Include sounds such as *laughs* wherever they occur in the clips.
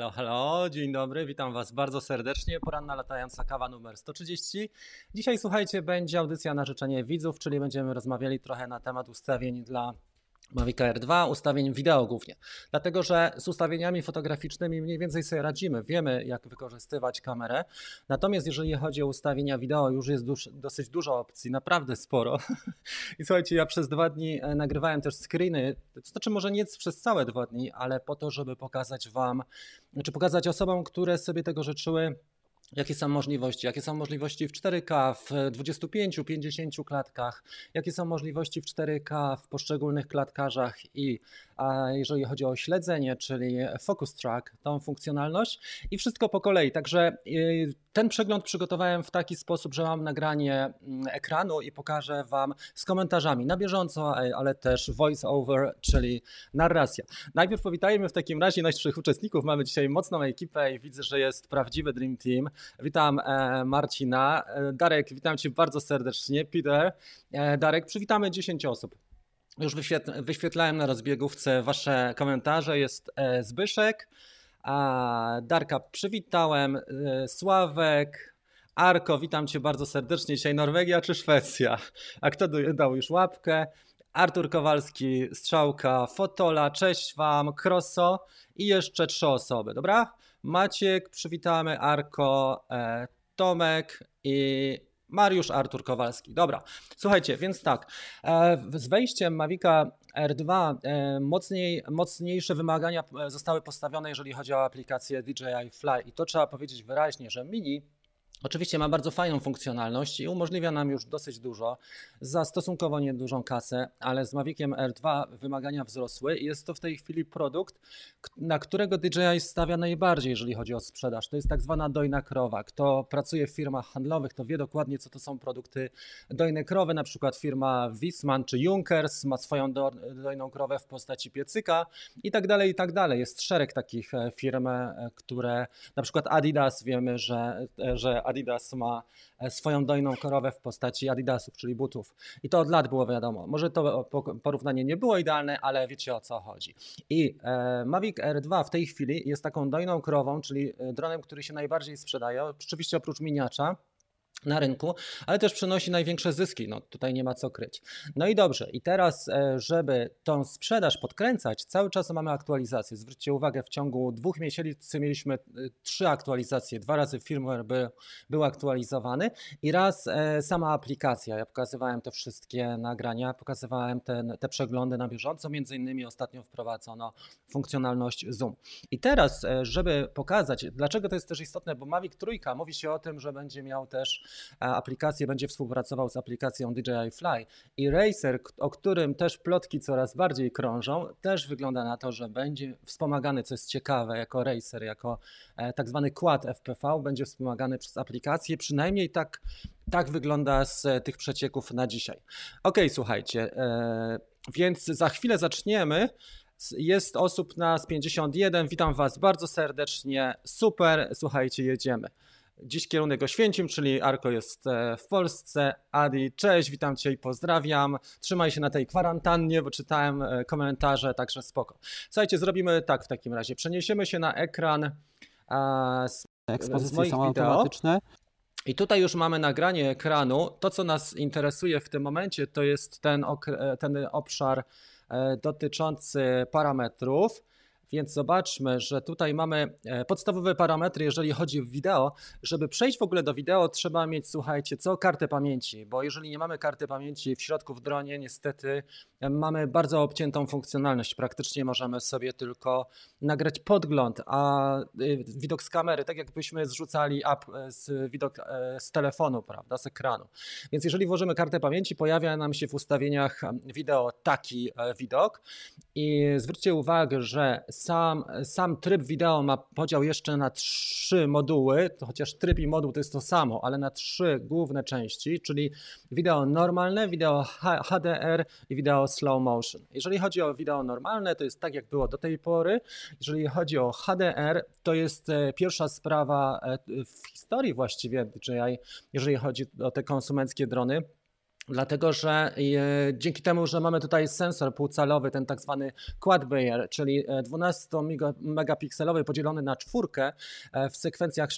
Halo, halo, dzień dobry, witam Was bardzo serdecznie. Poranna latająca kawa numer 130. Dzisiaj, słuchajcie, będzie audycja na życzenie widzów, czyli będziemy rozmawiali trochę na temat ustawień dla Mavic Air 2, ustawień wideo głównie. Dlatego, że z ustawieniami fotograficznymi mniej więcej sobie radzimy, wiemy jak wykorzystywać kamerę. Natomiast jeżeli chodzi o ustawienia wideo, już jest duż, dosyć dużo opcji, naprawdę sporo. *laughs* I słuchajcie, ja przez dwa dni e, nagrywałem też screeny, to znaczy może nie przez całe dwa dni, ale po to, żeby pokazać Wam, czy pokazać osobom, które sobie tego życzyły, Jakie są możliwości? Jakie są możliwości w 4K, w 25-50 klatkach? Jakie są możliwości w 4K w poszczególnych klatkarzach? I a jeżeli chodzi o śledzenie, czyli Focus Track, tą funkcjonalność i wszystko po kolei. Także y, ten przegląd przygotowałem w taki sposób, że mam nagranie mm, ekranu i pokażę Wam z komentarzami na bieżąco, ale też voice over, czyli narracja. Najpierw powitajmy w takim razie naszych uczestników. Mamy dzisiaj mocną ekipę i widzę, że jest prawdziwy Dream Team. Witam e, Marcina. E, Darek, witam Cię bardzo serdecznie. Peter, e, Darek, przywitamy 10 osób. Już wyświetlałem na rozbiegówce Wasze komentarze. Jest Zbyszek, Darka przywitałem, Sławek, Arko, witam Cię bardzo serdecznie. Dzisiaj Norwegia czy Szwecja? A kto dał już łapkę? Artur Kowalski, Strzałka, Fotola, cześć Wam, Kroso i jeszcze trzy osoby, dobra? Maciek, przywitamy, Arko, e, Tomek i Mariusz Artur Kowalski. Dobra, słuchajcie, więc tak, e, z wejściem Mavica R2 e, mocniej, mocniejsze wymagania zostały postawione, jeżeli chodzi o aplikację DJI Fly i to trzeba powiedzieć wyraźnie, że Mini Oczywiście ma bardzo fajną funkcjonalność i umożliwia nam już dosyć dużo za stosunkowo niedużą kasę, ale z Maviciem R2 wymagania wzrosły i jest to w tej chwili produkt, na którego DJI stawia najbardziej, jeżeli chodzi o sprzedaż. To jest tak zwana dojna krowa. Kto pracuje w firmach handlowych, to wie dokładnie, co to są produkty dojne krowy. Na przykład firma Wisman czy Junkers ma swoją do, dojną krowę w postaci piecyka i tak dalej, i tak dalej. Jest szereg takich e, firm, e, które na przykład Adidas wiemy, że, e, że Adidas ma e, swoją dojną korowę w postaci Adidasów, czyli butów. I to od lat było wiadomo. Może to porównanie nie było idealne, ale wiecie o co chodzi. I e, Mavic R2 w tej chwili jest taką dojną krową, czyli e, dronem, który się najbardziej sprzedaje, oczywiście oprócz miniacza na rynku, ale też przynosi największe zyski. No tutaj nie ma co kryć. No i dobrze, i teraz, e, żeby tą sprzedaż podkręcać, cały czas mamy aktualizacje. Zwróćcie uwagę, w ciągu dwóch miesięcy mieliśmy e, trzy aktualizacje. Dwa razy firmware by, był aktualizowany i raz e, sama aplikacja. Ja pokazywałem te wszystkie nagrania, pokazywałem te, te przeglądy na bieżąco. Między innymi ostatnio wprowadzono funkcjonalność Zoom. I teraz, żeby pokazać, dlaczego to jest też istotne, bo Mavic Trójka mówi się o tym, że będzie miał też aplikację, będzie współpracował z aplikacją DJI Fly. I Racer, o którym też plotki coraz bardziej krążą, też wygląda na to, że będzie wspomagany, co jest ciekawe, jako Racer, jako e, tak zwany quad FPV, będzie wspomagany przez aplikację, przynajmniej tak, tak wygląda z e, tych przecieków na dzisiaj. Ok, słuchajcie, e, więc za chwilę zaczniemy. Jest osób nas 51. Witam Was bardzo serdecznie. Super, słuchajcie, jedziemy. Dziś kierunek Oświęcim, czyli Arko jest e, w Polsce. Adi, cześć, witam Cię i pozdrawiam. Trzymaj się na tej kwarantannie, bo czytałem e, komentarze, także spoko. Słuchajcie, zrobimy tak w takim razie. Przeniesiemy się na ekran z, Ekspozycje z moich są wideo. automatyczne. I tutaj już mamy nagranie ekranu. To, co nas interesuje w tym momencie, to jest ten, e, ten obszar dotyczący parametrów. Więc zobaczmy, że tutaj mamy e, podstawowe parametry, jeżeli chodzi o wideo. Żeby przejść w ogóle do wideo, trzeba mieć, słuchajcie, co kartę pamięci, bo jeżeli nie mamy karty pamięci w środku w dronie, niestety e, mamy bardzo obciętą funkcjonalność. Praktycznie możemy sobie tylko nagrać podgląd, a e, widok z kamery, tak jakbyśmy zrzucali app z widok z telefonu, prawda, z ekranu. Więc jeżeli włożymy kartę pamięci, pojawia nam się w ustawieniach wideo taki widok i zwróćcie uwagę, że sam, sam tryb wideo ma podział jeszcze na trzy moduły, chociaż tryb i moduł to jest to samo, ale na trzy główne części, czyli wideo normalne, wideo HDR i wideo slow motion. Jeżeli chodzi o wideo normalne, to jest tak jak było do tej pory. Jeżeli chodzi o HDR, to jest e, pierwsza sprawa e, w historii właściwie DJI, jeżeli chodzi o te konsumenckie drony Dlatego, że e, dzięki temu, że mamy tutaj sensor półcalowy, ten tak zwany quad Bayer, czyli 12 e, podzielony na czwórkę e, w sekwencjach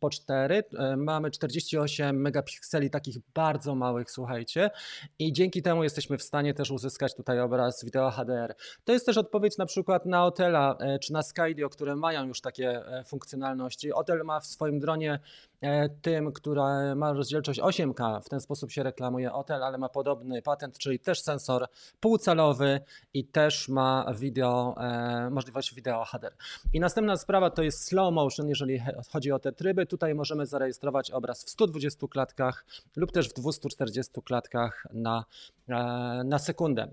po 4, mamy 48 megapikseli takich bardzo małych, słuchajcie, i dzięki temu jesteśmy w stanie też uzyskać tutaj obraz wideo HDR. To jest też odpowiedź na przykład na Otela czy na Skydio, które mają już takie funkcjonalności. Otel ma w swoim dronie tym, która ma rozdzielczość 8K, w ten sposób się reklamuje Otel, ale ma podobny patent, czyli też sensor półcalowy i też ma video, e, możliwość wideo HDR. I następna sprawa to jest slow motion, jeżeli chodzi o te tryby. Tutaj możemy zarejestrować obraz w 120 klatkach lub też w 240 klatkach na, e, na sekundę.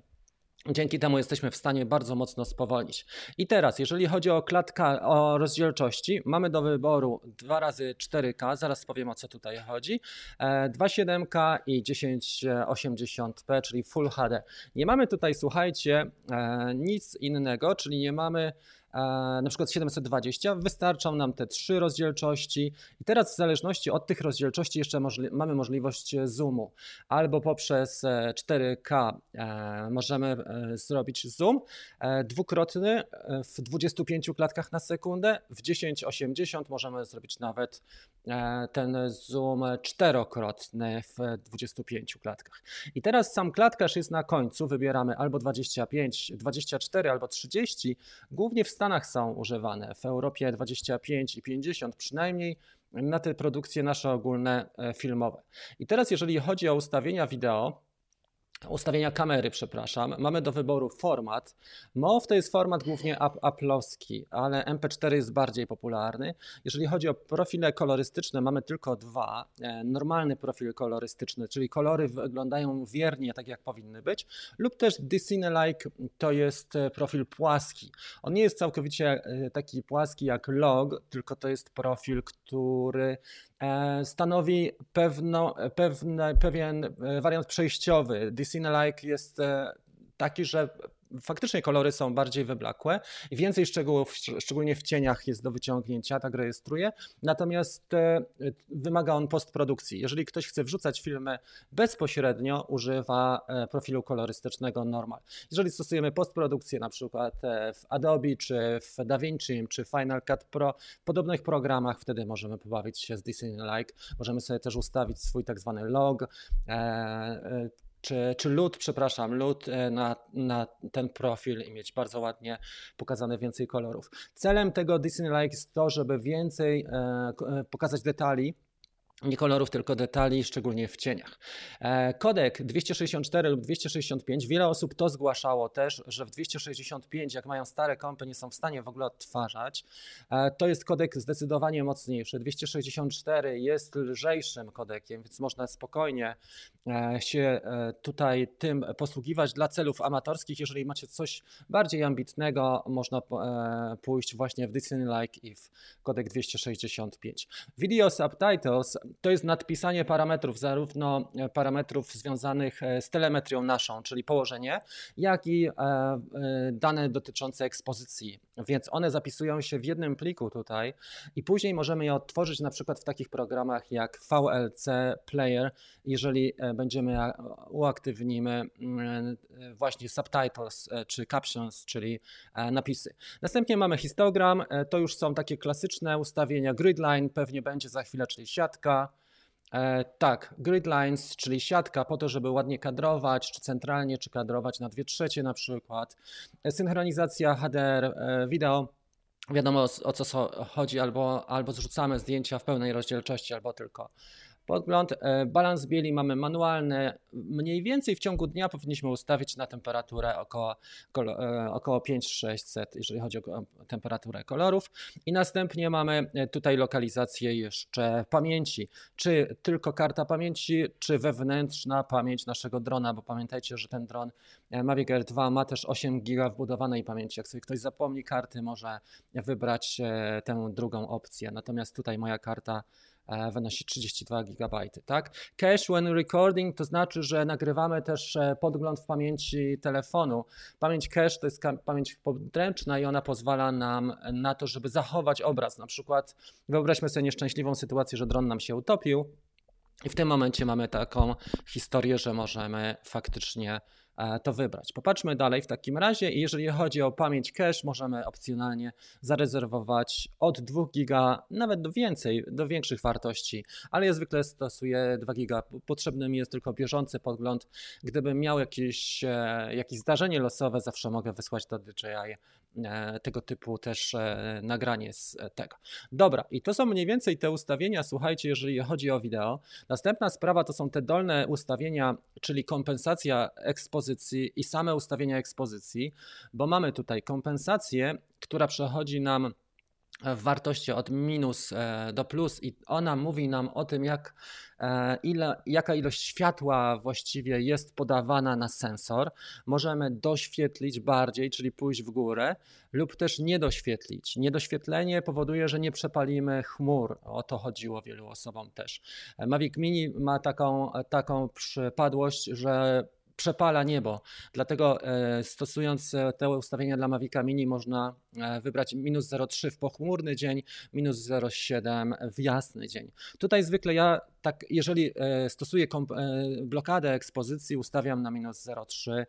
Dzięki temu jesteśmy w stanie bardzo mocno spowolnić. I teraz, jeżeli chodzi o klatkę o rozdzielczości, mamy do wyboru 2 razy 4K, zaraz powiem o co tutaj chodzi, 2.7K e, i 1080p, czyli Full HD. Nie mamy tutaj, słuchajcie, e, nic innego, czyli nie mamy na przykład 720, wystarczą nam te trzy rozdzielczości i teraz w zależności od tych rozdzielczości jeszcze możli mamy możliwość zoomu. Albo poprzez 4K e, e, możemy e, zrobić zoom dwukrotny w 25 klatkach na sekundę, w 1080 możemy zrobić nawet ten zoom czterokrotny w 25 klatkach. I teraz sam klatkarz jest na końcu, wybieramy albo 25, 24 albo 30, głównie w Stanach są używane, w Europie 25 i 50 przynajmniej na te produkcje nasze ogólne e, filmowe. I teraz jeżeli chodzi o ustawienia wideo, ustawienia kamery, przepraszam, mamy do wyboru format. MOV to jest format głównie Apple'owski, ale MP4 jest bardziej popularny. Jeżeli chodzi o profile kolorystyczne, mamy tylko dwa. E, normalny profil kolorystyczny, czyli kolory wyglądają wiernie tak jak powinny być, lub też Disney-like to jest e, profil płaski. On nie jest całkowicie e, taki płaski jak log, tylko to jest profil, który stanowi pewno, pewne, pewien e, wariant przejściowy. DC-like jest e, taki, że faktycznie kolory są bardziej wyblakłe i więcej szczegółów, szczególnie w cieniach jest do wyciągnięcia, tak rejestruje. Natomiast e, wymaga on postprodukcji. Jeżeli ktoś chce wrzucać filmy bezpośrednio, używa e, profilu kolorystycznego normal. Jeżeli stosujemy postprodukcję na przykład e, w Adobe, czy w DaVinci, czy Final Cut Pro, w podobnych programach, wtedy możemy pobawić się z Disney Like. Możemy sobie też ustawić swój tak zwany log, czy, czy przepraszam, lód e, na, na ten profil i mieć bardzo ładnie pokazane więcej kolorów. Celem tego Disney Like jest to, żeby więcej e, e pokazać detali nie kolorów, tylko detali, szczególnie w cieniach. E, kodek 264 lub 265, wiele osób to zgłaszało też, że w 265, jak mają stare kompy, nie są w stanie w ogóle odtwarzać. E, to jest kodek zdecydowanie mocniejszy. 264 jest lżejszym kodekiem, więc można spokojnie e, się tutaj tym posługiwać dla celów amatorskich. Jeżeli macie coś bardziej ambitnego, można pójść właśnie w Disney Like i w kodek 265. Video subtitles to jest nadpisanie parametrów, zarówno e, parametrów związanych e, z telemetrią naszą, czyli położenie, jak i e, dane dotyczące ekspozycji. Więc one zapisują się w jednym pliku tutaj i później możemy je odtworzyć na przykład w takich programach jak VLC Player, jeżeli będziemy uaktywnimy mm, właśnie subtitles czy captions, czyli napisy. Następnie mamy histogram, to już są takie klasyczne ustawienia gridline, pewnie będzie za chwilę, czyli siatka, E, tak, grid lines, czyli siatka po to, żeby ładnie kadrować, czy centralnie, czy kadrować na dwie trzecie na przykład. E, synchronizacja HDR e, wideo. Wiadomo o, o co chodzi, albo, albo zrzucamy zdjęcia w pełnej rozdzielczości, albo tylko podgląd. E, balans bieli mamy manualny. Mniej więcej w ciągu dnia powinniśmy ustawić na temperaturę około, e, około 5-600, jeżeli chodzi o temperaturę kolorów. I następnie mamy e, tutaj lokalizację jeszcze pamięci. Czy tylko karta pamięci, czy wewnętrzna pamięć naszego drona, bo pamiętajcie, że ten dron Mavic Air 2 ma też 8 GB wbudowanej pamięci. Jak sobie ktoś zapomni karty, może wybrać tę drugą opcję. Natomiast tutaj moja karta wynosi 32 GB. Tak? Cache when recording to znaczy, że nagrywamy też e, podgląd w pamięci telefonu. Pamięć cache to jest pamięć podręczna i ona pozwala nam na to, żeby zachować obraz. Na przykład wyobraźmy sobie nieszczęśliwą sytuację, że dron nam się utopił I w tym momencie mamy taką historię, że możemy faktycznie E, to wybrać. Popatrzmy dalej w takim razie i jeżeli chodzi o pamięć cache, możemy opcjonalnie zarezerwować od 2 giga, nawet do więcej, do większych wartości, ale ja zwykle stosuję 2 giga. Potrzebny mi jest tylko bieżący podgląd. Gdybym miał jakieś, e, jakieś zdarzenie losowe, zawsze mogę wysłać do DJI e, tego typu też nagranie z tego. Dobra, i to są mniej więcej te ustawienia, słuchajcie, jeżeli chodzi o wideo. Następna sprawa to są te dolne ustawienia, czyli kompensacja ekspozycji ekspozycji i same ustawienia ekspozycji, bo mamy tutaj kompensację, która przechodzi nam w wartości od minus e, do plus i ona mówi nam o tym, jak, e, ile, jaka ilość światła właściwie jest podawana na sensor. Możemy doświetlić bardziej, czyli pójść w górę, lub też nie doświetlić. Niedoświetlenie powoduje, że nie przepalimy chmur. O to chodziło wielu osobom też. Mavic Mini ma taką, taką przypadłość, że przepala niebo. Dlatego e, stosując e, te ustawienia dla Mavica Mini można e, wybrać minus 0,3 w pochmurny dzień, minus 0,7 w jasny dzień. Tutaj zwykle ja tak, jeżeli stosuję blokadę ekspozycji, ustawiam na minus 0,3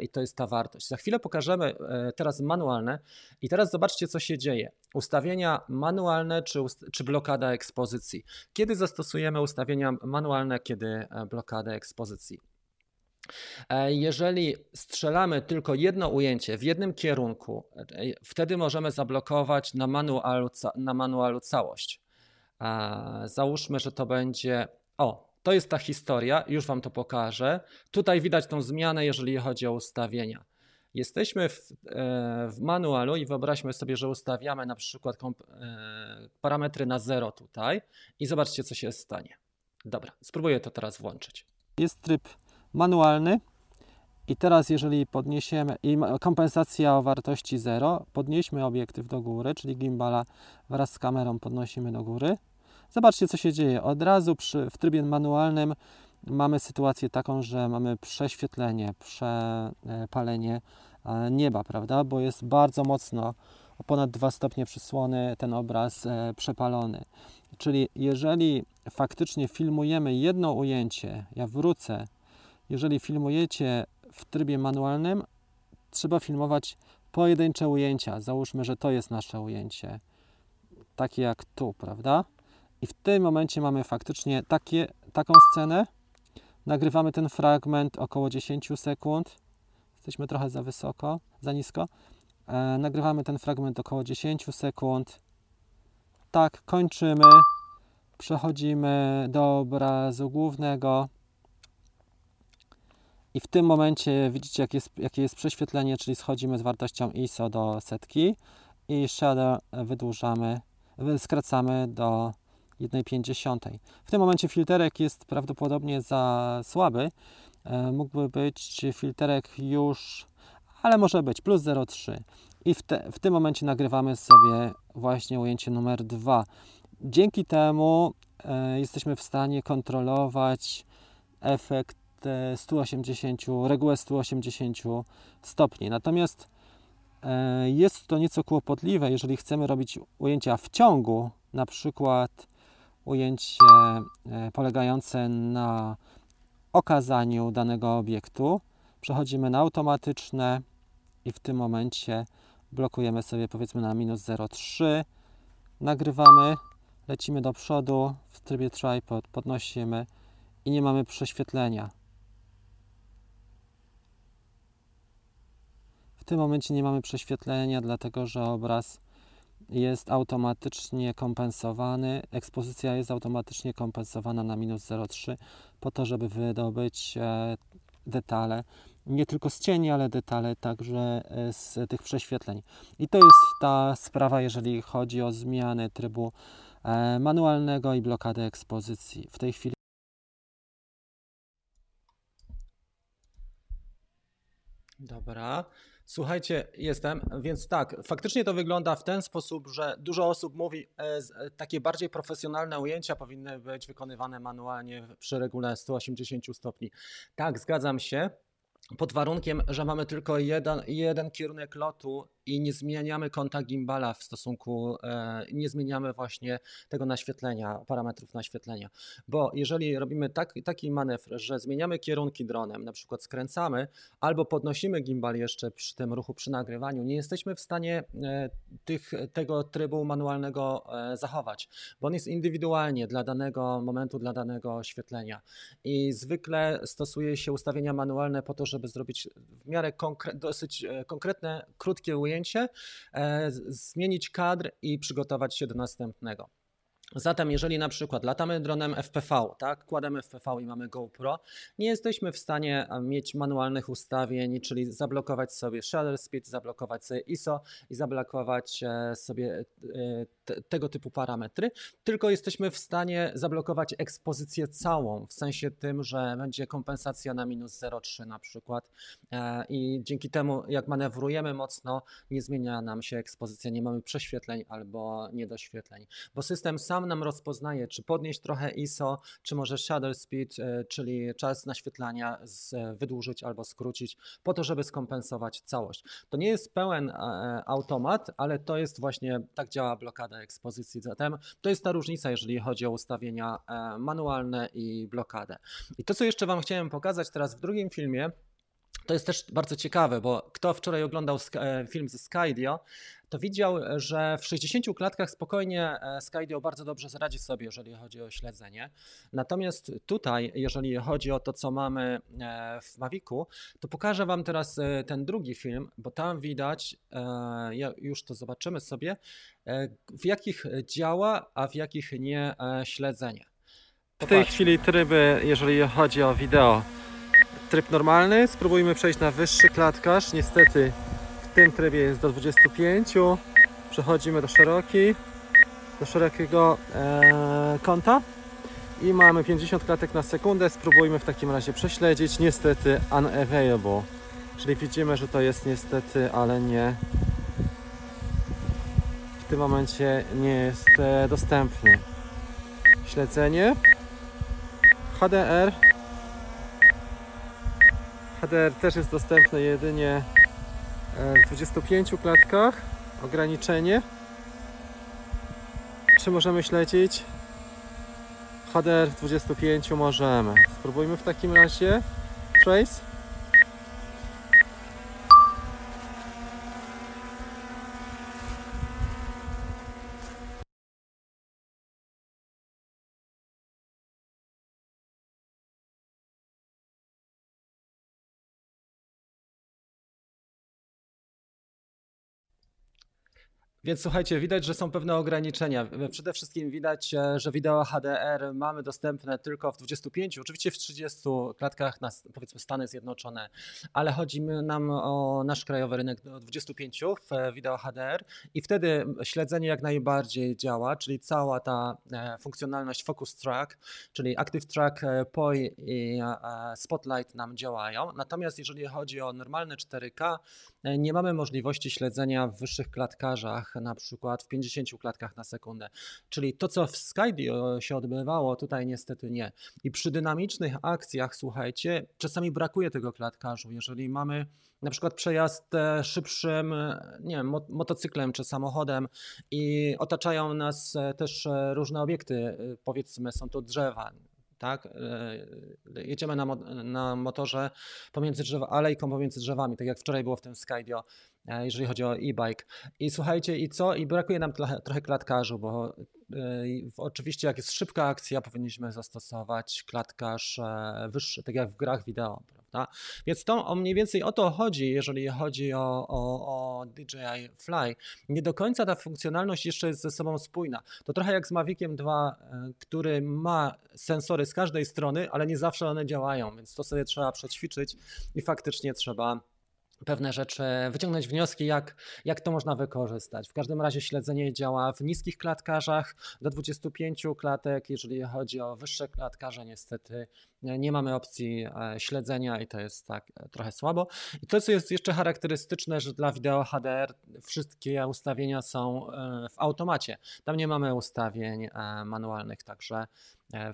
i to jest ta wartość. Za chwilę pokażemy teraz manualne i teraz zobaczcie, co się dzieje. Ustawienia manualne czy, czy blokada ekspozycji. Kiedy zastosujemy ustawienia manualne, kiedy blokada ekspozycji? E, jeżeli strzelamy tylko jedno ujęcie w jednym kierunku, e, wtedy możemy zablokować na manualu, na manualu całość. E, załóżmy, że to będzie. O, to jest ta historia, już Wam to pokażę. Tutaj widać tą zmianę, jeżeli chodzi o ustawienia. Jesteśmy w, w manualu i wyobraźmy sobie, że ustawiamy na przykład parametry na 0 tutaj i zobaczcie, co się stanie. Dobra, spróbuję to teraz włączyć. Jest tryb manualny. I teraz, jeżeli podniesiemy, i kompensacja o wartości 0, podnieśmy obiektyw do góry, czyli gimbala wraz z kamerą podnosimy do góry. Zobaczcie, co się dzieje. Od razu przy, w trybie manualnym mamy sytuację taką, że mamy prześwietlenie, przepalenie e, nieba, prawda? Bo jest bardzo mocno, o ponad 2 stopnie przysłony ten obraz e, przepalony. Czyli jeżeli faktycznie filmujemy jedno ujęcie, ja wrócę jeżeli filmujecie w trybie manualnym, trzeba filmować pojedyncze ujęcia. Załóżmy, że to jest nasze ujęcie, takie jak tu, prawda? I w tym momencie mamy faktycznie takie, taką scenę. Nagrywamy ten fragment około 10 sekund. Jesteśmy trochę za wysoko, za nisko. E, nagrywamy ten fragment około 10 sekund. Tak, kończymy. Przechodzimy do obrazu głównego. I w tym momencie widzicie, jak jest, jakie jest prześwietlenie, czyli schodzimy z wartością ISO do setki i shadow wydłużamy, skracamy do 1,50. W tym momencie filterek jest prawdopodobnie za słaby. E, mógłby być filterek już, ale może być plus 0,3. I w, te, w tym momencie nagrywamy sobie właśnie ujęcie numer 2. Dzięki temu e, jesteśmy w stanie kontrolować efekt 180, regułę 180 stopni. Natomiast e, jest to nieco kłopotliwe, jeżeli chcemy robić ujęcia w ciągu, na przykład ujęcie e, polegające na okazaniu danego obiektu. Przechodzimy na automatyczne i w tym momencie blokujemy sobie powiedzmy na minus 0,3. Nagrywamy, lecimy do przodu w trybie tripod, podnosimy i nie mamy prześwietlenia. Tym momencie nie mamy prześwietlenia, dlatego że obraz jest automatycznie kompensowany, ekspozycja jest automatycznie kompensowana na minus 0,3 po to, żeby wydobyć e, detale, nie tylko z cieni, ale detale także e, z tych prześwietleń. I to jest ta sprawa, jeżeli chodzi o zmiany trybu e, manualnego i blokadę ekspozycji. W tej chwili Dobra. Słuchajcie, jestem, więc tak, faktycznie to wygląda w ten sposób, że dużo osób mówi, e, e, takie bardziej profesjonalne ujęcia powinny być wykonywane manualnie przy regule 180 stopni. Tak, zgadzam się. Pod warunkiem, że mamy tylko jeden, jeden kierunek lotu i nie zmieniamy kąta gimbala w stosunku, e, nie zmieniamy właśnie tego naświetlenia, parametrów naświetlenia. Bo jeżeli robimy tak, taki manewr, że zmieniamy kierunki dronem, na przykład skręcamy albo podnosimy gimbal jeszcze przy tym ruchu, przy nagrywaniu, nie jesteśmy w stanie e, tych, tego trybu manualnego e, zachować, bo on jest indywidualnie dla danego momentu, dla danego oświetlenia. I zwykle stosuje się ustawienia manualne po to, żeby zrobić w miarę konkre dosyć e, konkretne, krótkie ujęcie, e, zmienić kadr i przygotować się do następnego. Zatem, jeżeli na przykład latamy dronem FPV, tak, kłademy FPV i mamy GoPro, nie jesteśmy w stanie mieć manualnych ustawień, czyli zablokować sobie shutter speed, zablokować sobie ISO i zablokować e, sobie e, te, tego typu parametry, tylko jesteśmy w stanie zablokować ekspozycję całą, w sensie tym, że będzie kompensacja na minus 0,3 na przykład e, i dzięki temu, jak manewrujemy mocno, nie zmienia nam się ekspozycja, nie mamy prześwietleń albo niedoświetleń, bo system sam nam rozpoznaje, czy podnieść trochę ISO, czy może shutter speed, e, czyli czas naświetlania wydłużyć albo skrócić, po to, żeby skompensować całość. To nie jest pełen e, automat, ale to jest właśnie, tak działa blokada ekspozycji. Zatem to jest ta różnica, jeżeli chodzi o ustawienia e, manualne i blokadę. I to, co jeszcze Wam chciałem pokazać teraz w drugim filmie, to jest też bardzo ciekawe, bo kto wczoraj oglądał film ze Skydio, to widział, że w 60 klatkach spokojnie e, Skydio bardzo dobrze zaradzi sobie, jeżeli chodzi o śledzenie. Natomiast tutaj, jeżeli chodzi o to, co mamy e, w Mavicu, to pokażę Wam teraz e, ten drugi film, bo tam widać, już to zobaczymy sobie, w jakich działa, a w jakich nie śledzenie. W tej chwili tryby, jeżeli chodzi o wideo, tryb normalny. Spróbujmy przejść na wyższy klatkarz. Niestety w tym trybie jest do 25. Przechodzimy do szeroki, do szerokiego e, kąta i mamy 50 klatek na sekundę. Spróbujmy w takim razie prześledzić. Niestety unavailable, czyli widzimy, że to jest niestety, ale nie w tym momencie nie jest e, dostępny. Śledzenie HDR HDR też jest dostępny jedynie e, w 25 klatkach. Ograniczenie. Czy możemy śledzić? HDR w 25 możemy. Spróbujmy w takim razie. Trace. Więc słuchajcie, widać, że są pewne ograniczenia. Przede wszystkim widać, e, że wideo HDR mamy dostępne tylko w 25, oczywiście w 30 klatkach na powiedzmy Stany Zjednoczone, ale chodzi nam o nasz krajowy rynek do 25 w e, wideo HDR i wtedy śledzenie jak najbardziej działa, czyli cała ta e, funkcjonalność Focus Track, czyli Active Track, POI i Spotlight nam działają. Natomiast jeżeli chodzi o normalne 4K, nie mamy możliwości śledzenia w wyższych klatkarzach na przykład w 50 klatkach na sekundę. Czyli to, co w Skydio się odbywało, tutaj niestety nie. I przy dynamicznych akcjach, słuchajcie, czasami brakuje tego klatkarzu. Jeżeli mamy na przykład przejazd e, szybszym, e, nie wiem, motocyklem czy samochodem i otaczają nas e, też różne obiekty, powiedzmy są to drzewa, tak? Jedziemy na, na motorze pomiędzy drzew, alejką pomiędzy drzewami, tak jak wczoraj było w tym Skydio. E, jeżeli chodzi o e-bike. I słuchajcie, i co? I brakuje nam trochę, trochę klatkarzu, bo yy, oczywiście jak jest szybka akcja, powinniśmy zastosować klatkarz yy, wyższy, tak jak w grach wideo, prawda? Więc to o mniej więcej o to chodzi, jeżeli chodzi o, o, o DJI Fly. Nie do końca ta funkcjonalność jeszcze jest ze sobą spójna. To trochę jak z Maviciem 2, yy, który ma sensory z każdej strony, ale nie zawsze one działają, więc to sobie trzeba przećwiczyć i faktycznie trzeba pewne rzeczy, wyciągnąć wnioski, jak, jak to można wykorzystać. W każdym razie śledzenie działa w niskich klatkarzach do 25 klatek. Jeżeli chodzi o wyższe klatkarze, niestety nie mamy opcji e, śledzenia i to jest tak e, trochę słabo. I to, co jest jeszcze charakterystyczne, że dla wideo HDR wszystkie ustawienia są e, w automacie. Tam nie mamy ustawień manualnych, także e,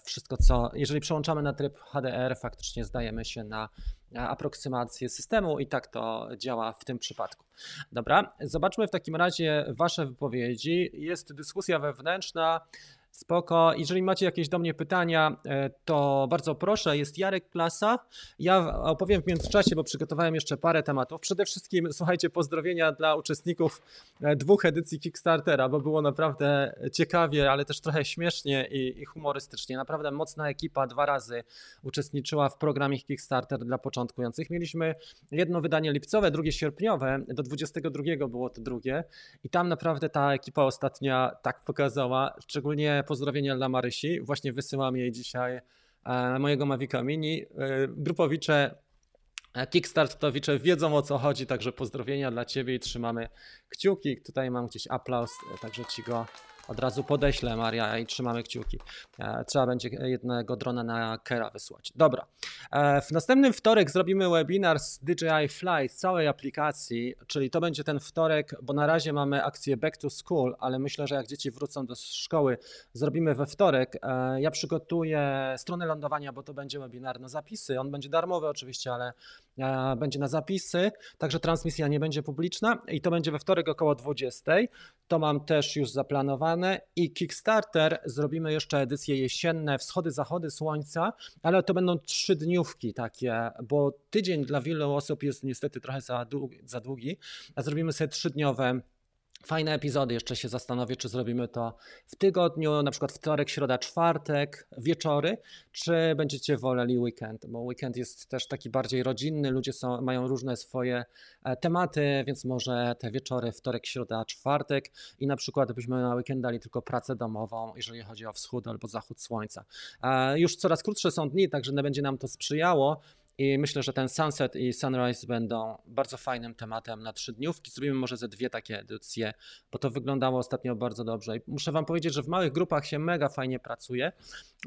wszystko co, jeżeli przełączamy na tryb HDR, faktycznie zdajemy się na e, aproksymację systemu i tak to działa w tym przypadku. Dobra, zobaczmy w takim razie Wasze wypowiedzi. Jest dyskusja wewnętrzna. Spoko. Jeżeli macie jakieś do mnie pytania, e, to bardzo proszę. Jest Jarek Klasa. Ja opowiem w międzyczasie, bo przygotowałem jeszcze parę tematów. Przede wszystkim, słuchajcie, pozdrowienia dla uczestników e, dwóch edycji Kickstartera, bo było naprawdę ciekawie, ale też trochę śmiesznie i, i humorystycznie. Naprawdę mocna ekipa dwa razy uczestniczyła w programie Kickstarter dla początkujących. Mieliśmy jedno wydanie lipcowe, drugie sierpniowe. Do 22 było to drugie. I tam naprawdę ta ekipa ostatnia tak pokazała, szczególnie pozdrowienia dla Marysi. Właśnie wysyłam jej dzisiaj e, mojego Mavica Mini. E, grupowicze, e, Kickstartowicze wiedzą o co chodzi, także pozdrowienia dla Ciebie i trzymamy kciuki. Tutaj mam gdzieś aplauz, także Ci go od razu podeślę Maria i trzymamy kciuki. E, trzeba będzie jednego drona na Kera wysłać. Dobra. E, w następnym wtorek zrobimy webinar z DJI Fly z całej aplikacji, czyli to będzie ten wtorek, bo na razie mamy akcję Back to School, ale myślę, że jak dzieci wrócą do szkoły, zrobimy we wtorek. E, ja przygotuję stronę lądowania, bo to będzie webinar na zapisy. On będzie darmowy oczywiście, ale będzie na zapisy, także transmisja nie będzie publiczna i to będzie we wtorek około 20. To mam też już zaplanowane i Kickstarter zrobimy jeszcze edycje jesienne, wschody, zachody słońca, ale to będą trzy dniówki takie, bo tydzień dla wielu osób jest niestety trochę za długi, za długi a zrobimy sobie trzydniowe fajne epizody. Jeszcze się zastanowię, czy zrobimy to w tygodniu, na przykład wtorek, środa, czwartek, wieczory, czy będziecie woleli weekend, bo weekend jest też taki bardziej rodzinny, ludzie są, mają różne swoje e, tematy, więc może te wieczory, wtorek, środa, czwartek i na przykład byśmy na weekend dali tylko pracę domową, jeżeli chodzi o wschód albo zachód słońca. E, już coraz krótsze są dni, także będzie nam to sprzyjało. I myślę, że ten Sunset i Sunrise będą bardzo fajnym tematem na trzy dniówki. Zrobimy może ze dwie takie edycje, bo to wyglądało ostatnio bardzo dobrze. I muszę Wam powiedzieć, że w małych grupach się mega fajnie pracuje,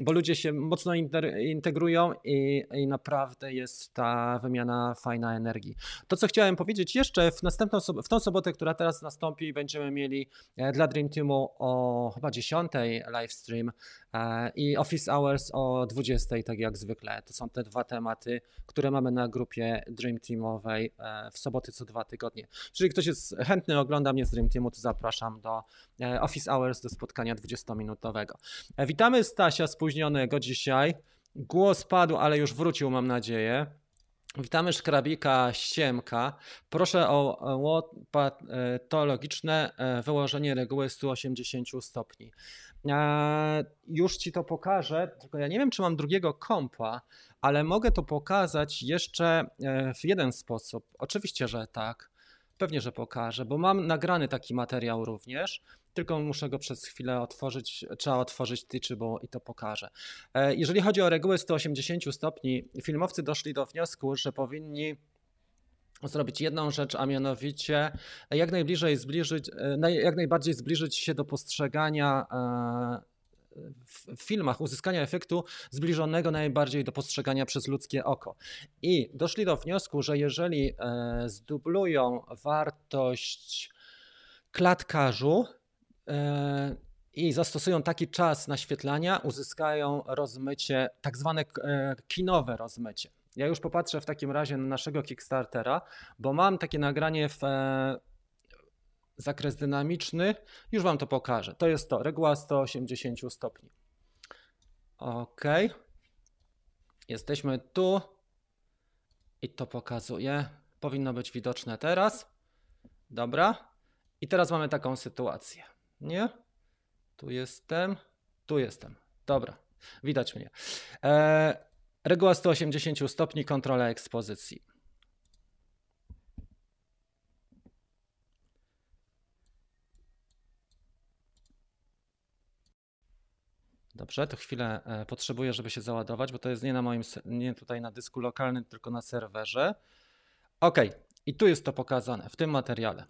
bo ludzie się mocno integrują i, i naprawdę jest ta wymiana fajna energii. To, co chciałem powiedzieć jeszcze, w, następną, w tą sobotę, która teraz nastąpi, będziemy mieli e, dla Dream Teamu o chyba 10 livestream e, i Office Hours o 20, tak jak zwykle. To są te dwa tematy które mamy na grupie Dream Teamowej e, w soboty co dwa tygodnie. Jeżeli ktoś jest chętny, ogląda mnie z Dream Teamu, to zapraszam do e, Office Hours, do spotkania 20-minutowego. E, witamy Stasia spóźnionego dzisiaj. Głos padł, ale już wrócił, mam nadzieję. Witamy szkrabika Siemka. Proszę o łopatologiczne wyłożenie reguły 180 stopni. Już ci to pokażę, tylko ja nie wiem, czy mam drugiego kompa, ale mogę to pokazać jeszcze e, w jeden sposób. Oczywiście, że tak. Pewnie, że pokażę, bo mam nagrany taki materiał również, tylko muszę go przez chwilę otworzyć, trzeba otworzyć Teachable i to pokażę. E, jeżeli chodzi o reguły 180 stopni, filmowcy doszli do wniosku, że powinni zrobić jedną rzecz, a mianowicie jak najbliżej zbliżyć, e, jak najbardziej zbliżyć się do postrzegania w filmach uzyskania efektu zbliżonego najbardziej do postrzegania przez ludzkie oko. I doszli do wniosku, że jeżeli e, zdublują wartość klatkarzu e, i zastosują taki czas naświetlania, uzyskają rozmycie, tak zwane e, kinowe rozmycie. Ja już popatrzę w takim razie na naszego Kickstartera, bo mam takie nagranie w zakres dynamiczny, już Wam to pokażę. To jest to, reguła 180 stopni. Ok. Jesteśmy tu i to pokazuję. Powinno być widoczne teraz. Dobra. I teraz mamy taką sytuację. Nie? Tu jestem. Tu jestem. Dobra. Widać mnie. Eee, reguła 180 stopni, kontrola ekspozycji. Dobrze, to chwilę e, potrzebuję, żeby się załadować, bo to jest nie na moim, nie tutaj na dysku lokalnym, tylko na serwerze. Ok, i tu jest to pokazane w tym materiale.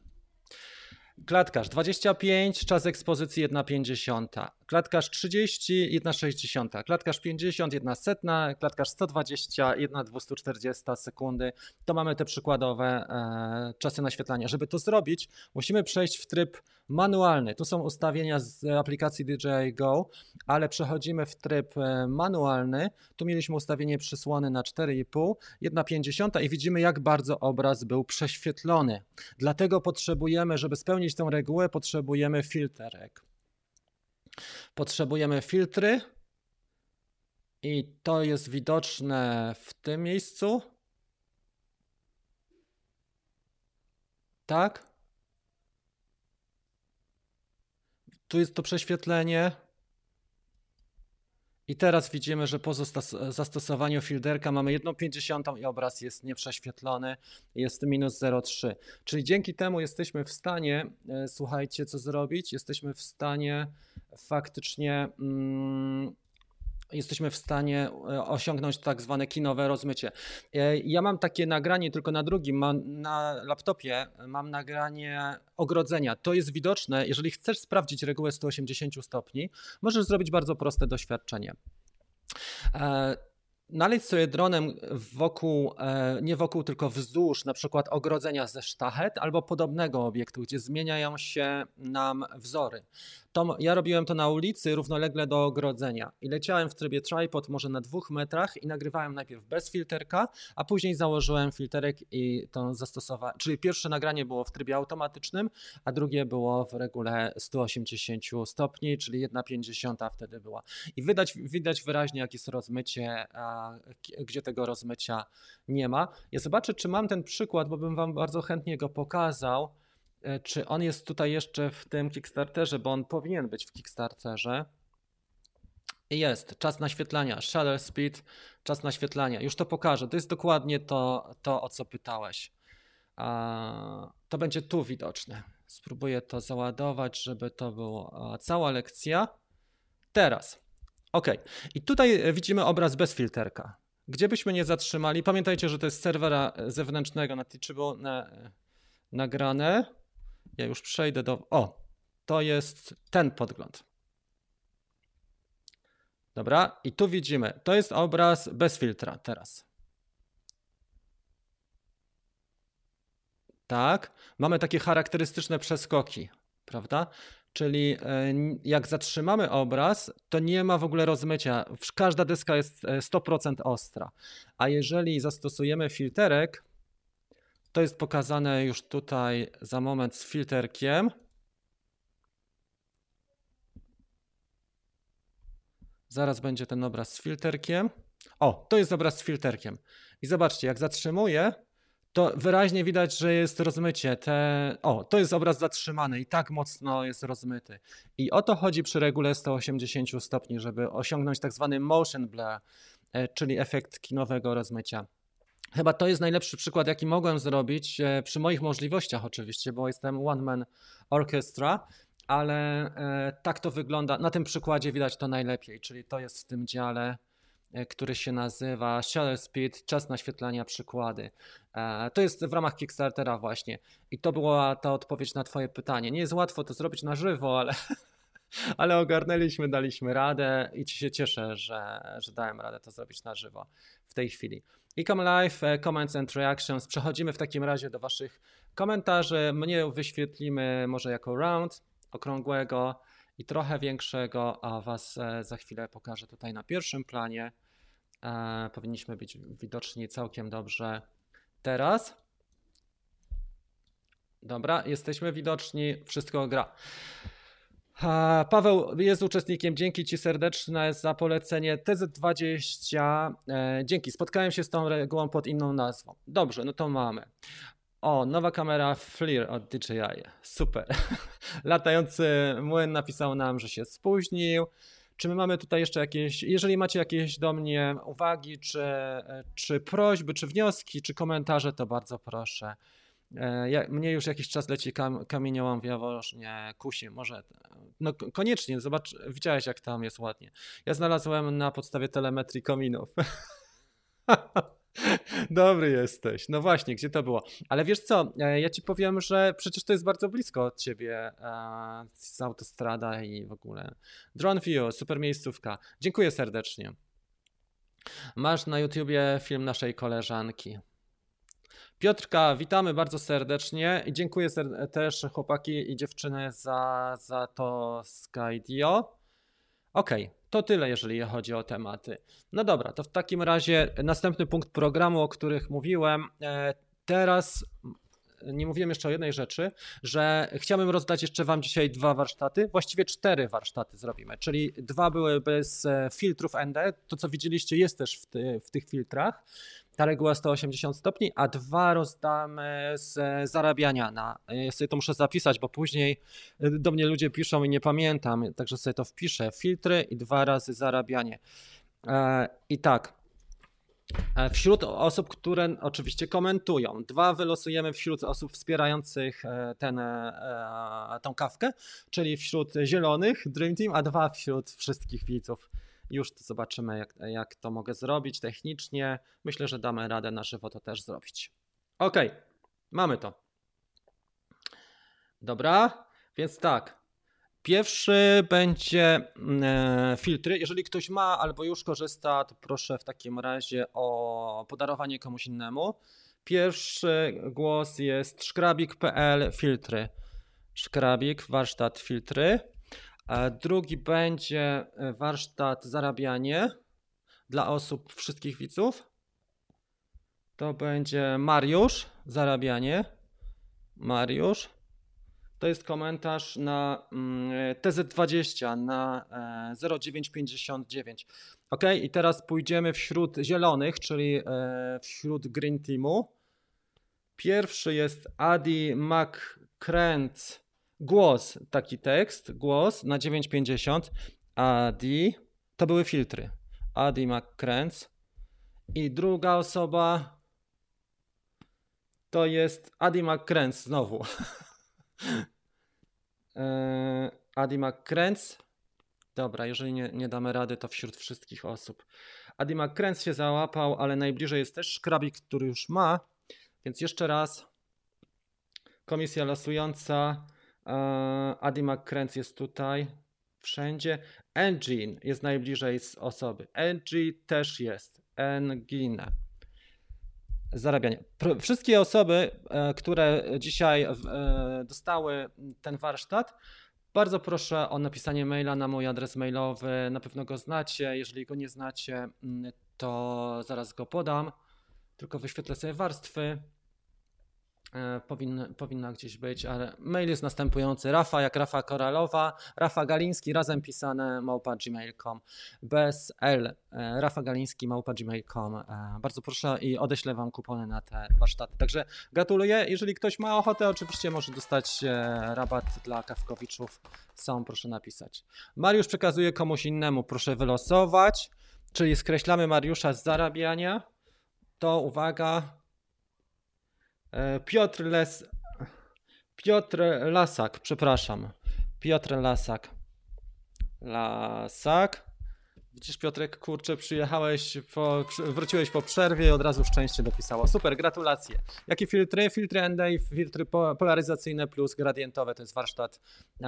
Klatkarz 25, czas ekspozycji 1,50. Klatkarz 30, 1,60. Klatkarz 50, 1 setna. Klatkarz 120, 1,240 sekundy. To mamy te przykładowe e, czasy naświetlania. Żeby to zrobić, musimy przejść w tryb manualny. Tu są ustawienia z aplikacji DJI Go, ale przechodzimy w tryb e, manualny. Tu mieliśmy ustawienie przysłony na 4,5, 1,50 i widzimy jak bardzo obraz był prześwietlony. Dlatego potrzebujemy, żeby spełnić tę regułę, potrzebujemy filterek. Potrzebujemy filtry i to jest widoczne w tym miejscu. Tak? Tu jest to prześwietlenie. I teraz widzimy, że po zastos- zastosowaniu filterka mamy 1,50 i obraz jest nieprześwietlony, jest minus 0,3. Czyli dzięki temu jesteśmy w stanie, e, słuchajcie, co zrobić? Jesteśmy w stanie faktycznie. Mm, Jesteśmy w stanie e, osiągnąć tak zwane kinowe rozmycie. E, Ja mam takie nagranie tylko na drugim, na laptopie mam nagranie ogrodzenia. To jest widoczne, jeżeli chcesz sprawdzić regułę 180 stopni, możesz zrobić bardzo proste doświadczenie. E, Naleć sobie dronem wokół, nie wokół, tylko wzdłuż na przykład ogrodzenia ze sztachet albo podobnego obiektu, gdzie zmieniają się nam wzory. To, ja robiłem to na ulicy równolegle do ogrodzenia i leciałem w trybie tripod może na dwóch metrach i nagrywałem najpierw bez filterka, a później założyłem filterek i to zastosowałem. Czyli pierwsze nagranie było w trybie automatycznym, a drugie było w regule 180 stopni, czyli 1,50 wtedy była. I widać, widać wyraźnie, jak jest rozmycie, a gdzie tego rozmycia nie ma. Ja zobaczę, czy mam ten przykład, bo bym Wam bardzo chętnie go pokazał. E, Czy on jest tutaj jeszcze w tym Kickstarterze, bo on powinien być w Kickstarterze. Jest, czas naświetlania, shutter speed, czas naświetlania. Już to pokażę. To jest dokładnie to, to o co pytałeś. To będzie tu widoczne. Spróbuję to załadować, żeby to była cała lekcja. Teraz. OK. I tutaj e, widzimy obraz bez filterka. Gdzie byśmy nie zatrzymali, pamiętajcie, że to jest serwera e, zewnętrznego na Teachable na, nagrane. Ja już przejdę do. O, to jest ten podgląd. Dobra, i tu widzimy, to jest obraz bez filtra teraz. Tak, mamy takie charakterystyczne przeskoki, prawda? Czyli e, jak zatrzymamy obraz, to nie ma w ogóle rozmycia. Każda deska jest e, 100% ostra. A jeżeli zastosujemy filterek, to jest pokazane już tutaj za moment z filterkiem. Zaraz będzie ten obraz z filterkiem. O, to jest obraz z filterkiem. I zobaczcie, jak zatrzymuję, to wyraźnie widać, że jest rozmycie. Te... O, to jest obraz zatrzymany i tak mocno jest rozmyty. I o to chodzi przy regule 180 stopni, żeby osiągnąć tak zwany motion blur, e, czyli efekt kinowego rozmycia. Chyba to jest najlepszy przykład, jaki mogłem zrobić e, przy moich możliwościach, oczywiście, bo jestem one man orchestra, ale e, tak to wygląda. Na tym przykładzie widać to najlepiej, czyli to jest w tym dziale, e, który się nazywa Shutter Speed, czas naświetlania przykłady. To jest w ramach Kickstartera właśnie. I to była ta odpowiedź na Twoje pytanie. Nie jest łatwo to zrobić na żywo, ale, *laughs* ale ogarnęliśmy, daliśmy radę i Ci się cieszę, że, że dałem radę to zrobić na żywo w tej chwili. Ecom Live, e, Comments and Reactions. Przechodzimy w takim razie do Waszych komentarzy. Mnie wyświetlimy może jako round okrągłego i trochę większego, a Was e, za chwilę pokażę tutaj na pierwszym planie. E, Powinniśmy być widoczni całkiem dobrze teraz. Dobra, jesteśmy widoczni, wszystko gra. Paweł jest uczestnikiem. Dzięki Ci serdeczne za polecenie TZ20. E, dzięki. Spotkałem się z tą regułą pod inną nazwą. Dobrze, no to mamy. O, nowa kamera FLIR od DJI. Super. *laughs* Latający młyn napisał nam, że się spóźnił. Czy my mamy tutaj jeszcze jakieś, jeżeli macie jakieś do mnie uwagi, czy, czy prośby, czy wnioski, czy komentarze, to bardzo proszę. E, Ja, mnie już jakiś czas leci kam, kamieniołom w Jaworznie, kusi, może. No koniecznie, zobacz, widziałeś jak tam jest ładnie. Ja znalazłem na podstawie telemetrii kominów. *laughs* Dobry jesteś. No właśnie, gdzie to było? Ale wiesz co, e, ja ci powiem, że przecież to jest bardzo blisko od ciebie e, z autostrada i w ogóle. Drone View, super miejscówka. Dziękuję serdecznie. Masz na YouTubie film naszej koleżanki. Piotrka, witamy bardzo serdecznie i dziękuję też chłopaki i dziewczyny za, za to Skydio. Okej, to tyle, jeżeli chodzi o tematy. No dobra, to w takim razie następny punkt programu, o których mówiłem. E, Teraz nie mówiłem jeszcze o jednej rzeczy, że chciałbym rozdać jeszcze Wam dzisiaj dwa warsztaty, właściwie cztery warsztaty zrobimy, czyli dwa były bez e, filtrów ND, to co widzieliście jest też w, ty, w tych filtrach, ta reguła 180 stopni, a dwa rozdamy z e, zarabiania na, ja sobie to muszę zapisać, bo później e, do mnie ludzie piszą i nie pamiętam, także sobie to wpiszę, filtry i dwa razy zarabianie. E, I tak, E, Wśród osób, które oczywiście komentują, dwa wylosujemy wśród osób wspierających e, ten, e, tą kawkę, czyli wśród zielonych Dream Team, a dwa wśród wszystkich widzów. Już zobaczymy, jak, jak to mogę zrobić technicznie. Myślę, że damy radę na żywo to też zrobić. Ok, mamy to. Dobra, więc tak. Pierwszy będzie e, filtry. Jeżeli ktoś ma albo już korzysta, to proszę w takim razie o podarowanie komuś innemu. Pierwszy głos jest szkrabik.pl filtry. Szkrabik, warsztat filtry. Drugi będzie e, warsztat zarabianie dla osób, wszystkich widzów. To będzie Mariusz, zarabianie. Mariusz. To jest komentarz na mm, TZ20 na e, 0959. Ok, i teraz pójdziemy wśród zielonych, czyli e, wśród Green Teamu. Pierwszy jest Adi McCrent. Głos, taki tekst, głos na 950. Adi, to były filtry. Adi McCrent. I druga osoba to jest Adi McCrent znowu. *laughs* Adi McCrens. Dobra, jeżeli nie, nie damy rady, to wśród wszystkich osób. Adi McCrens się załapał, ale najbliżej jest też szkrabik, który już ma. Więc jeszcze raz. Komisja losująca. Eee, Adi McCrens jest tutaj. Wszędzie. Engine jest najbliżej z osoby. Engine też jest. Engine zarabianie. Wszystkie osoby, e, które dzisiaj e, dostały ten warsztat, bardzo proszę o napisanie maila na mój adres mailowy. Na pewno go znacie. Jeżeli go nie znacie, mm, to zaraz go podam. Tylko wyświetlę sobie warstwy. E, Powinna, powinna gdzieś być, ale mail jest następujący. Rafa jak Rafa Koralowa, Rafa Galiński razem pisane małpa gmail.com bez L. e, Rafa Galiński małpa gmail.com. E, Bardzo proszę i odeślę Wam kupony na te warsztaty. Także gratuluję. Jeżeli ktoś ma ochotę, oczywiście może dostać rabat dla kawkowiczów. Są, proszę napisać. Mariusz przekazuje komuś innemu, proszę wylosować. Czyli skreślamy Mariusza z zarabiania. To uwaga, Piotr Les... Piotr Lasak, przepraszam. Piotr Lasak. Lasak. Widzisz Piotrek, kurczę, przyjechałeś, po, wróciłeś po przerwie i od razu szczęście dopisało. Super, gratulacje. Jakie filtry? Filtry ND i filtry po, polaryzacyjne plus gradientowe. To jest warsztat e,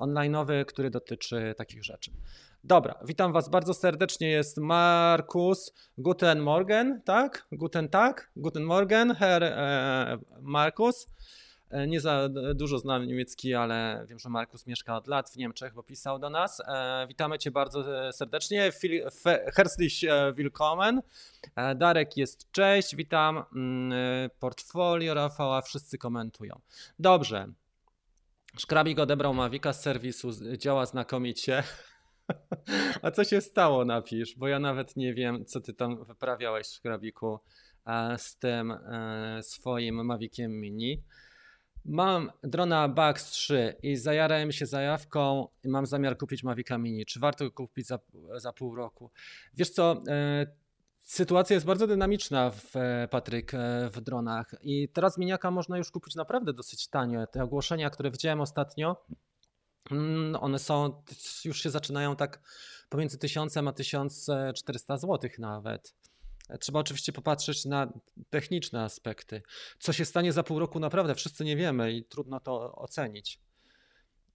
online'owy, który dotyczy takich rzeczy. Dobra, witam Was bardzo serdecznie. Jest Markus Guten Morgen, tak? Guten Tag, Guten Morgen, Herr e, Markus. E, Nie za dużo znam niemiecki, ale wiem, że Markus mieszka od lat w Niemczech, bo pisał do nas. E, Witamy Cię bardzo e, serdecznie. Herzlich willkommen. Darek jest cześć, witam. Mm, Portfolio Rafała, wszyscy komentują. Dobrze. Szkrabik odebrał Mavika z serwisu, działa znakomicie. *laughs* A co się stało, napisz, bo ja nawet nie wiem, co ty tam wyprawiałeś, Szkrabiku, z tym swoim Maviciem Mini. Mam drona Bax 3 i zajarałem się zajawką i mam zamiar kupić Mavica Mini. Czy warto go kupić za, za pół roku? Wiesz co, e, sytuacja jest bardzo dynamiczna, w, e, Patryk, e, w dronach i teraz miniaka można już kupić naprawdę dosyć tanio. Te ogłoszenia, które widziałem ostatnio, Mm, One są, już się zaczynają tak pomiędzy 1000 a 1400 zł nawet. Trzeba oczywiście popatrzeć na techniczne aspekty. Co się stanie za pół roku, naprawdę wszyscy nie wiemy i trudno to ocenić.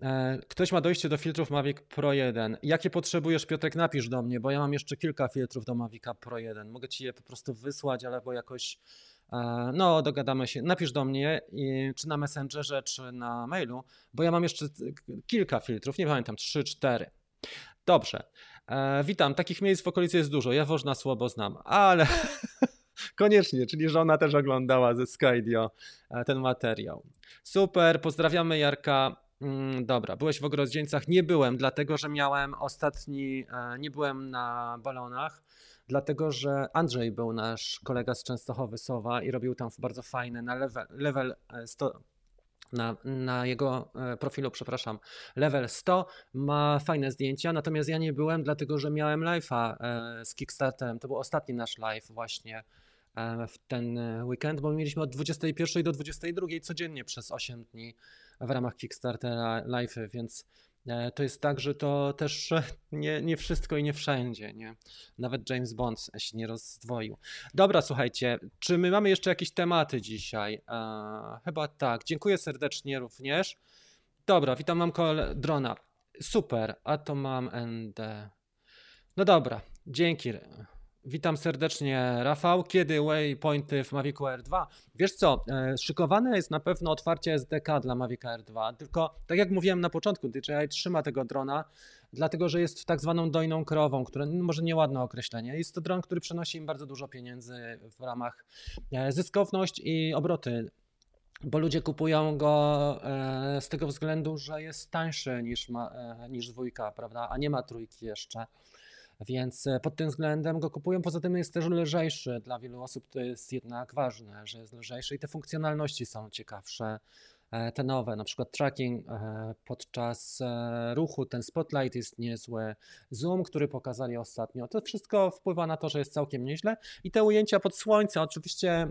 E, ktoś ma dojście do filtrów Mavic Pro 1. Jakie potrzebujesz, Piotrek? Napisz do mnie, bo ja mam jeszcze kilka filtrów do Mavica Pro 1. Mogę ci je po prostu wysłać, albo jakoś. E, no, dogadamy się. Napisz do mnie, czy na Messengerze, czy na mailu, bo ja mam jeszcze kilka filtrów, nie pamiętam, 3, 4. Dobrze. E, witam. Takich miejsc w okolicy jest dużo. Ja Wożna słabo znam, ale *laughs* koniecznie, czyli żona też oglądała ze Skydio ten materiał. Super, pozdrawiamy Jarka. Mm, dobra, byłeś w ogrodzieńcach. Nie byłem, dlatego że miałem ostatni, e, nie byłem na balonach, dlatego że Andrzej był nasz kolega z Częstochowy Sowa i robił tam bardzo fajne na level, level 100, na, na jego e, profilu, przepraszam, level 100 ma fajne zdjęcia, natomiast ja nie byłem, dlatego że miałem live'a e, z Kickstarterem. To był ostatni nasz live właśnie w ten weekend, bo mieliśmy od 21 do 22 codziennie przez 8 dni w ramach Kickstartera live, więc e, to jest tak, że to też *laughs* nie, nie wszystko i nie wszędzie, nie? Nawet James Bond się nie rozdwoił. Dobra, słuchajcie, czy my mamy jeszcze jakieś tematy dzisiaj? Eee, chyba tak. Dziękuję serdecznie również. Dobra, witam, mam drona. Super, a to mam ND. No dobra, dzięki. Witam serdecznie, Rafał. Kiedy waypointy w Mavic Air 2? Wiesz co, e, szykowane jest na pewno otwarcie SDK dla Mavic Air 2, tylko tak jak mówiłem na początku, DJI trzyma tego drona, dlatego że jest tak zwaną dojną krową, które no, może nieładne określenie. Jest to dron, który przynosi im bardzo dużo pieniędzy w ramach e, zyskowność i obroty bo ludzie kupują go e, z tego względu, że jest tańszy niż, ma, niż dwójka, prawda, a nie ma trójki jeszcze. Więc e, pod tym względem go kupują. Poza tym jest też lżejszy. Dla wielu osób to jest jednak ważne, że jest lżejszy i te funkcjonalności są ciekawsze. E, te nowe, na przykład tracking e, podczas ruchu, ten spotlight jest niezły, zoom, który pokazali ostatnio, to wszystko wpływa na to, że jest całkiem nieźle i te ujęcia pod słońce, oczywiście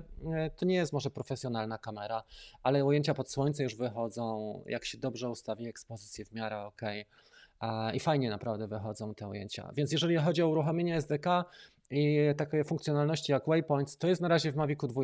to nie jest może profesjonalna kamera, ale ujęcia pod słońce już wychodzą, jak się dobrze ustawi ekspozycję w miarę ok i fajnie naprawdę wychodzą te ujęcia. Więc jeżeli chodzi o uruchomienie SDK i takie funkcjonalności jak Waypoints, to jest na razie w Mavicu 2.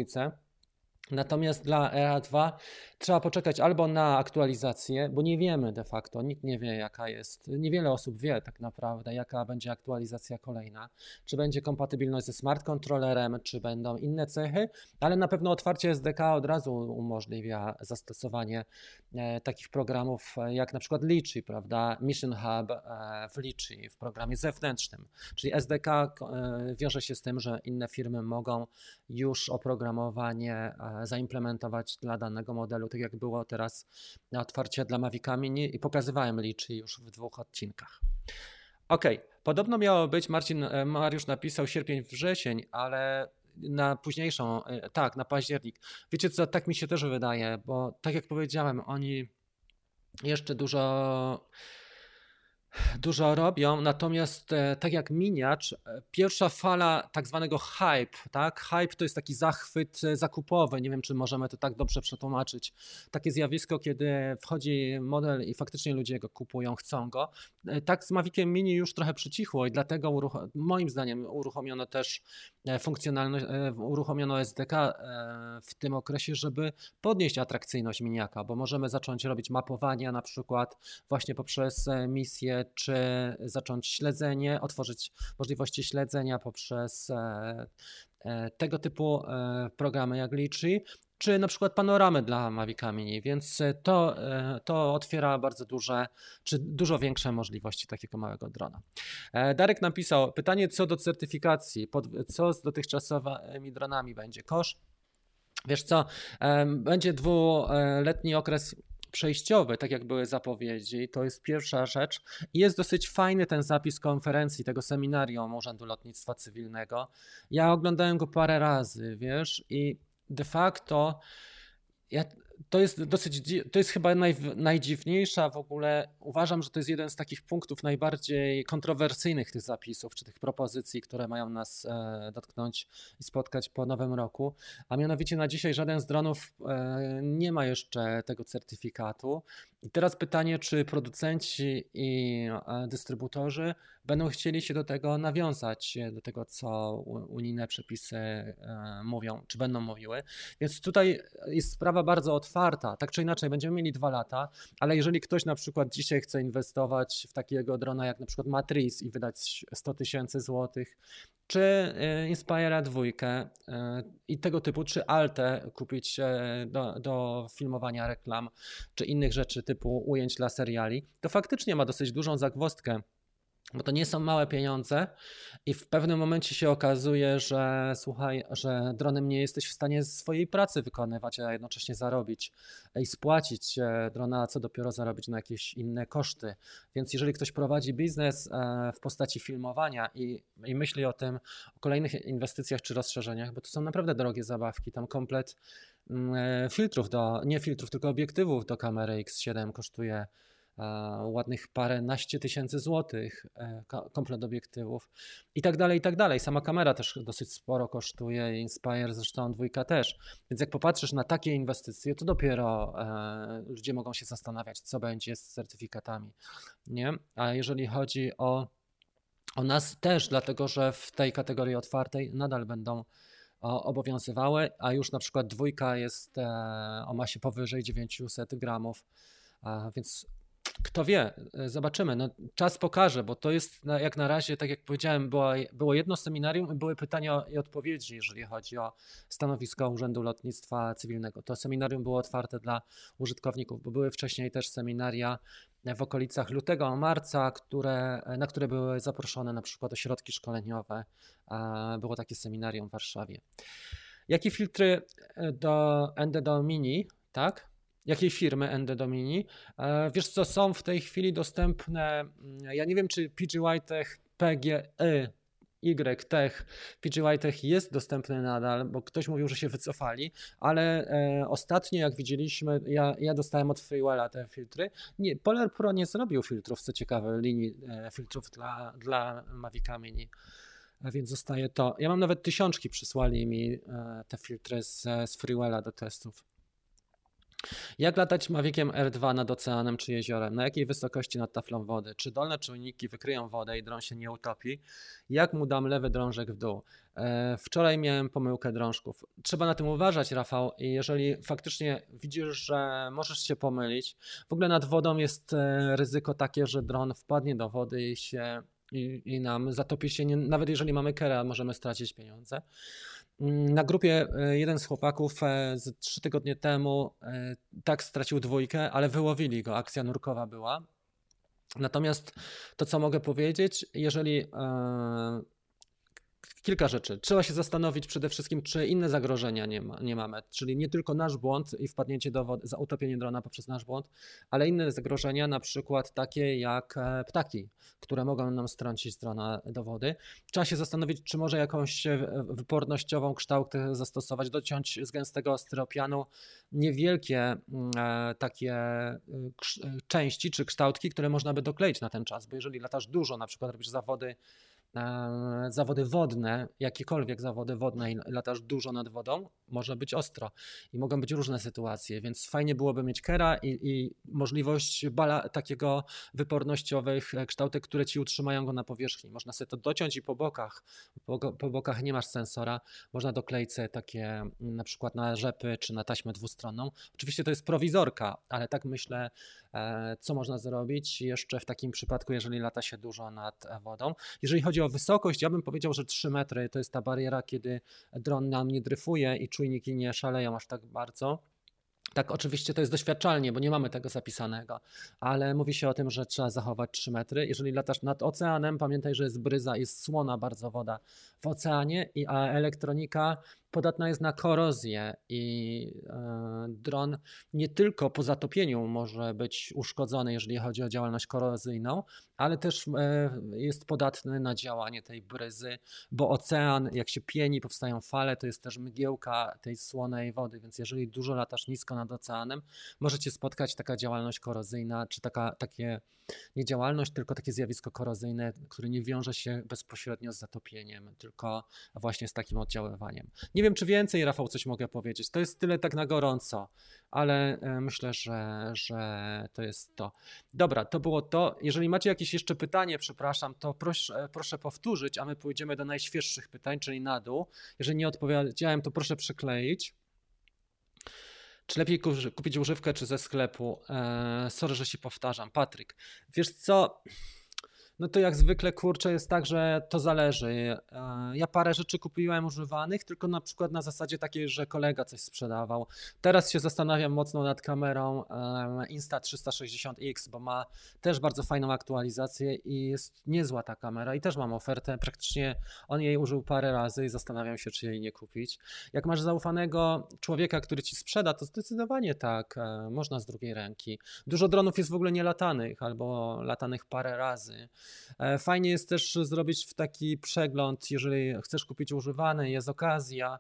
Natomiast dla EA2 trzeba poczekać albo na aktualizację, bo nie wiemy de facto, nikt nie wie jaka jest, niewiele osób wie tak naprawdę jaka będzie aktualizacja kolejna, czy będzie kompatybilność ze smart controllerem, czy będą inne cechy, ale na pewno otwarcie SDK od razu umożliwia zastosowanie e, takich programów e, jak na przykład Litchi, prawda, Mission Hub e, w Litchi, w programie zewnętrznym, czyli SDK wiąże się z tym, że inne firmy mogą już oprogramowanie zaimplementować dla danego modelu, tak jak było teraz na otwarcie dla Mavica Mini i pokazywałem liczy już w dwóch odcinkach. Ok, podobno miało być, Marcin e, Mariusz napisał sierpień, wrzesień, ale na późniejszą, e, tak, na październik. Wiecie co, tak mi się też wydaje, bo tak jak powiedziałem, oni jeszcze dużo dużo robią, natomiast e, tak jak miniacz, e, pierwsza fala tak zwanego hype, tak? Hype to jest taki zachwyt e, zakupowy, nie wiem czy możemy to tak dobrze przetłumaczyć. Takie zjawisko, kiedy wchodzi model i faktycznie ludzie go kupują, chcą go. Tak z Maviciem Mini już trochę przycichło i dlatego moim zdaniem uruchomiono też funkcjonalność, uruchomiono SDK w tym okresie, żeby podnieść atrakcyjność miniaka, bo możemy zacząć robić mapowania na przykład właśnie poprzez misję czy zacząć śledzenie, otworzyć możliwości śledzenia poprzez e, e, tego typu e, programy jak Litchi, czy na przykład panoramy dla Mavica Mini, więc to, to otwiera bardzo duże, czy dużo większe możliwości takiego małego drona. Darek napisał, pytanie co do certyfikacji, co z dotychczasowymi dronami będzie? Kosz? Wiesz co, będzie dwuletni okres przejściowy, tak jak były zapowiedzi, to jest pierwsza rzecz. I jest dosyć fajny ten zapis konferencji, tego seminarium Urzędu Lotnictwa Cywilnego. Ja oglądałem go parę razy, wiesz, i de facto ja to jest dosyć, to jest chyba naj, najdziwniejsza w ogóle. Uważam, że to jest jeden z takich punktów najbardziej kontrowersyjnych tych zapisów, czy tych propozycji, które mają nas e, dotknąć i spotkać po nowym roku. A mianowicie na dzisiaj żaden z dronów e, nie ma jeszcze tego certyfikatu. I teraz pytanie, czy producenci i e, dystrybutorzy będą chcieli się do tego nawiązać, do tego, co unijne przepisy mówią, czy będą mówiły. Więc tutaj jest sprawa bardzo otwarta. Tak czy inaczej, będziemy mieli dwa lata, ale jeżeli ktoś na przykład dzisiaj chce inwestować w takiego drona jak na przykład Matriz i wydać 100 tysięcy złotych, czy e, Inspira dwójkę e, i tego typu, czy Altę kupić e, do, do filmowania reklam, czy innych rzeczy typu ujęć dla seriali, to faktycznie ma dosyć dużą zagwozdkę bo to nie są małe pieniądze i w pewnym momencie się okazuje, że słuchaj, że dronem nie jesteś w stanie swojej pracy wykonywać, a jednocześnie zarobić i spłacić drona, a co dopiero zarobić na jakieś inne koszty. Więc jeżeli ktoś prowadzi biznes e, w postaci filmowania i, i myśli o tym, o kolejnych inwestycjach czy rozszerzeniach, bo to są naprawdę drogie zabawki, tam komplet mm, e, filtrów do, nie filtrów, tylko obiektywów do kamery X7 kosztuje ładnych paręnaście tysięcy złotych, e, komplet obiektywów i tak dalej, i tak dalej. Sama kamera też dosyć sporo kosztuje, Inspire zresztą dwójka też. Więc jak popatrzysz na takie inwestycje, to dopiero e, ludzie mogą się zastanawiać, co będzie z certyfikatami. Nie? A jeżeli chodzi o, o nas też, dlatego że w tej kategorii otwartej nadal będą obowiązywały, a już na przykład dwójka jest e, o masie powyżej 900 gramów, więc kto wie, e, zobaczymy. No, czas pokaże, bo to jest jak na razie, tak jak powiedziałem, było, było jedno seminarium i były pytania i odpowiedzi, jeżeli chodzi o stanowisko Urzędu Lotnictwa Cywilnego. To seminarium było otwarte dla użytkowników, bo były wcześniej też seminaria w okolicach lutego, marca, które, na które były zaproszone na przykład ośrodki szkoleniowe. Było takie seminarium w Warszawie. Jakie filtry e, do ND Mini, tak? Jakiej firmy ND Domini. E, wiesz co, są w tej chwili dostępne, mm, ja nie wiem czy PGY Tech PGE Y Tech, PGY Tech jest dostępny nadal, bo ktoś mówił, że się wycofali, ale e, ostatnio jak widzieliśmy, ja, ja dostałem od Freewella te filtry. Nie, Polar Pro nie zrobił filtrów, co ciekawe, linii e, filtrów dla, dla Mavica Mini. Więc zostaje to. Ja mam nawet tysiączki, przysłali mi e, te filtry z, z Freewella do testów. Jak latać Maviciem R2 nad oceanem czy jeziorem? Na jakiej wysokości nad taflą wody? Czy dolne czujniki wykryją wodę i dron się nie utopi? Jak mu dam lewy drążek w dół? E, wczoraj miałem pomyłkę drążków. Trzeba na tym uważać, Rafał, i jeżeli faktycznie widzisz, że możesz się pomylić, w ogóle nad wodą jest e, ryzyko takie, że dron wpadnie do wody i się i, i nam zatopi się, nie, nawet jeżeli mamy kera, możemy stracić pieniądze. Mm, na grupie e, jeden z chłopaków e, z trzy tygodnie temu e, tak stracił dwójkę, ale wyłowili go, akcja nurkowa była. Natomiast to, co mogę powiedzieć, jeżeli kilka rzeczy. Trzeba się zastanowić przede wszystkim, czy inne zagrożenia nie, ma, nie mamy, czyli nie tylko nasz błąd i wpadnięcie do wody, za utopienie drona poprzez nasz błąd, ale inne zagrożenia, na przykład takie jak e, ptaki, które mogą nam strącić drona do wody. Trzeba się zastanowić, czy może jakąś e, wypornościową kształtę zastosować, dociąć z gęstego styropianu niewielkie mm, e, takie części czy kształtki, które można by dokleić na ten czas, bo jeżeli latasz dużo, na przykład robisz zawody zawody wodne, jakiekolwiek zawody wodne i latasz dużo nad wodą, może być ostro i mogą być różne sytuacje, więc fajnie byłoby mieć kera i, i możliwość bala, takiego wypornościowych e, kształtek, które ci utrzymają go na powierzchni. Można sobie to dociąć i po bokach, po, po bokach nie masz sensora, można dokleić sobie takie mm, na przykład na rzepy czy na taśmę dwustronną. Oczywiście to jest prowizorka, ale tak myślę, e, co można zrobić jeszcze w takim przypadku, jeżeli lata się dużo nad wodą. Jeżeli chodzi o wysokość, ja bym powiedział, że 3 metry to jest ta bariera, kiedy dron nam nie dryfuje i czujniki nie szaleją aż tak bardzo. Tak, oczywiście to jest doświadczalnie, bo nie mamy tego zapisanego, ale mówi się o tym, że trzeba zachować 3 metry. Jeżeli latasz nad oceanem, pamiętaj, że jest bryza, jest słona bardzo woda w oceanie, a elektronika podatna jest na korozję i e, dron nie tylko po zatopieniu może być uszkodzony, jeżeli chodzi o działalność korozyjną, ale też e, jest podatny na działanie tej bryzy, bo ocean, jak się pieni, powstają fale, to jest też mgiełka tej słonej wody, więc jeżeli dużo latasz nisko nad oceanem, możecie spotkać taka działalność korozyjna, czy taka, takie nie działalność, tylko takie zjawisko korozyjne, które nie wiąże się bezpośrednio z zatopieniem, tylko właśnie z takim oddziaływaniem. Nie nie wiem, czy więcej, Rafał, coś mogę powiedzieć. To jest tyle tak na gorąco, ale e, myślę, że, że to jest to. Dobra, to było to. Jeżeli macie jakieś jeszcze pytanie, przepraszam, to proszę, proszę powtórzyć, a my pójdziemy do najświeższych pytań, czyli na dół. Jeżeli nie odpowiedziałem, to proszę przykleić. Czy lepiej kupić używkę, czy ze sklepu? Eee, sorry, że się powtarzam. Patryk, wiesz co? No to jak zwykle kurczę jest tak, że to zależy. E, ja parę rzeczy kupiłem używanych, tylko na przykład na zasadzie takiej, że kolega coś sprzedawał. Teraz się zastanawiam mocno nad kamerą Insta360X, bo ma też bardzo fajną aktualizację i jest niezła ta kamera i też mam ofertę. Praktycznie on jej użył parę razy i zastanawiam się, czy jej nie kupić. Jak masz zaufanego człowieka, który ci sprzeda, to zdecydowanie tak, e, można z drugiej ręki. Dużo dronów jest w ogóle nielatanych albo latanych parę razy. E, fajnie jest też zrobić w taki przegląd, jeżeli chcesz kupić używany, jest okazja,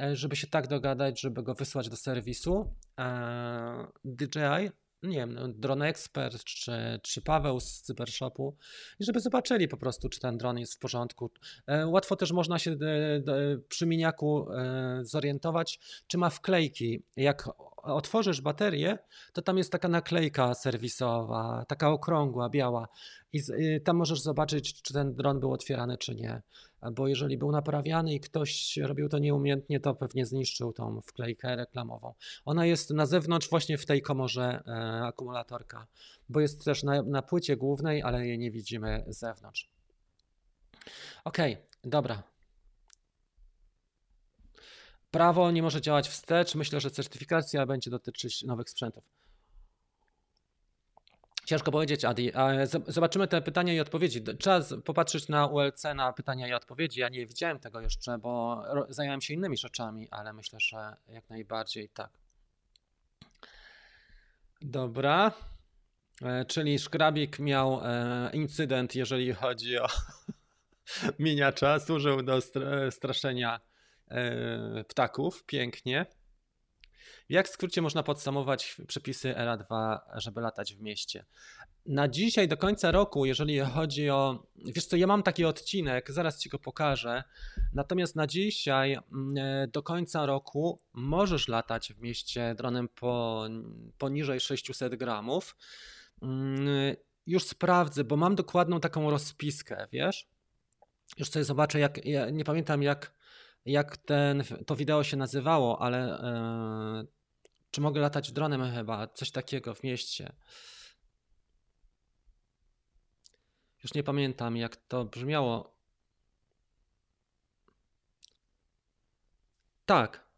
e, żeby się tak dogadać, żeby go wysłać do serwisu e, DJI, nie wiem, no, Drone Expert czy, czy Paweł z Cybershopu i żeby zobaczyli po prostu, czy ten dron jest w porządku. Łatwo też można się przy miniaku zorientować, czy ma wklejki. Jak otworzysz baterię, to tam jest taka naklejka serwisowa, taka okrągła, biała. I y, tam możesz zobaczyć, czy ten dron był otwierany, czy nie. Bo jeżeli był naprawiany i ktoś robił to nieumiejętnie, to pewnie zniszczył tą wklejkę reklamową. Ona jest na zewnątrz, właśnie w tej komorze e, akumulatorka, bo jest też na, na płycie głównej, ale jej nie widzimy z zewnątrz. Ok, dobra, Prawo nie może działać wstecz. Myślę, że certyfikacja będzie dotyczyć nowych sprzętów. Ciężko powiedzieć, Adi. Zobaczymy te pytania i odpowiedzi. Trzeba popatrzeć na ULC, na pytania i odpowiedzi. Ja nie widziałem tego jeszcze, bo zająłem się innymi rzeczami, ale myślę, że jak najbardziej tak. Dobra. E, czyli szkrabik miał e, incydent, jeżeli chodzi o miniacza. Służył do straszenia E, ptaków, pięknie. Jak w skrócie można podsumować przepisy ERA 2, żeby latać w mieście? Na dzisiaj, do końca roku, jeżeli chodzi o. Wiesz co, ja mam taki odcinek, zaraz ci go pokażę. Natomiast na dzisiaj, mm, e, do końca roku, możesz latać w mieście dronem po, poniżej 600 gramów. Mm, już sprawdzę, bo mam dokładną taką rozpiskę, wiesz? Już sobie zobaczę, jak. Ja nie pamiętam, jak jak ten, to wideo się nazywało, ale e, czy mogę latać dronem chyba, coś takiego w mieście. Już nie pamiętam, jak to brzmiało. Tak.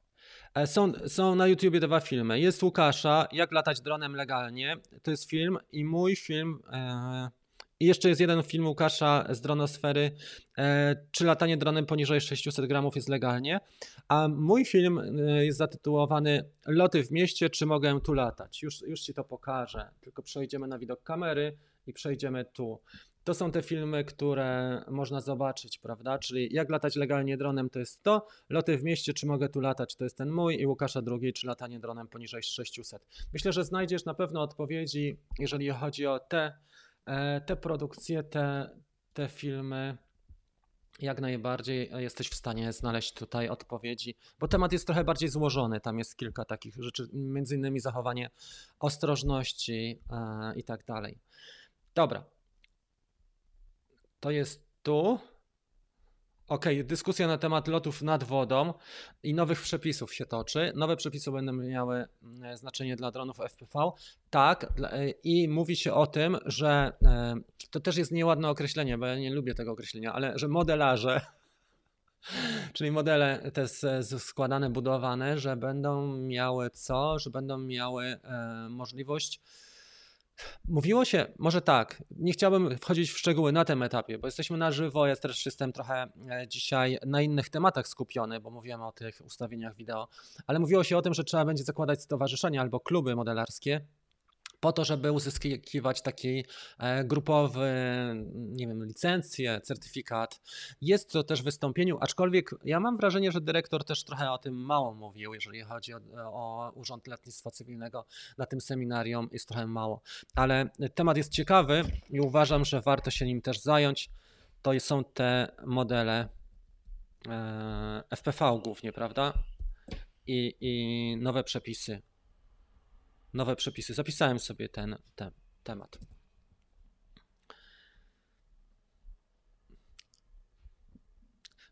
E, są, są na YouTubie dwa filmy. Jest Łukasza, jak latać dronem legalnie. To jest film i mój film. E, i jeszcze jest jeden film Łukasza z dronosfery, e, czy latanie dronem poniżej 600 gramów jest legalnie, a mój film e, jest zatytułowany Loty w mieście, czy mogę tu latać? Już, już Ci to pokażę, tylko przejdziemy na widok kamery i przejdziemy tu. To są te filmy, które można zobaczyć, prawda? Czyli jak latać legalnie dronem to jest to, loty w mieście, czy mogę tu latać, to jest ten mój i Łukasza drugi, czy latanie dronem poniżej 600. Myślę, że znajdziesz na pewno odpowiedzi, jeżeli chodzi o te E, te produkcje, te, te filmy, jak najbardziej jesteś w stanie znaleźć tutaj odpowiedzi, bo temat jest trochę bardziej złożony. Tam jest kilka takich rzeczy, między innymi zachowanie ostrożności e, i tak dalej. Dobra. To jest tu. OK, dyskusja na temat lotów nad wodą i nowych przepisów się toczy. Nowe przepisy będą miały mm, znaczenie dla dronów FPV. Tak, e, i mówi się o tym, że e, to też jest nieładne określenie, bo ja nie lubię tego określenia, ale że modelarze, *laughs* czyli modele te składane, budowane, że będą miały co? Że będą miały e, możliwość Mówiło się, może tak, nie chciałbym wchodzić w szczegóły na tym etapie, bo jesteśmy na żywo, ja też jestem trochę e, dzisiaj na innych tematach skupiony, bo mówiłem o tych ustawieniach wideo, ale mówiło się o tym, że trzeba będzie zakładać stowarzyszenia albo kluby modelarskie, po to, żeby uzyskiwać taki e, grupowy, nie wiem, licencję, certyfikat. Jest to też w wystąpieniu, aczkolwiek ja mam wrażenie, że dyrektor też trochę o tym mało mówił, jeżeli chodzi o, o Urząd Lotnictwa Cywilnego. Na tym seminarium jest trochę mało, ale temat jest ciekawy i uważam, że warto się nim też zająć. To są te modele e, FPV głównie, prawda? I, I nowe przepisy. Nowe przepisy. Zapisałem sobie ten, ten temat.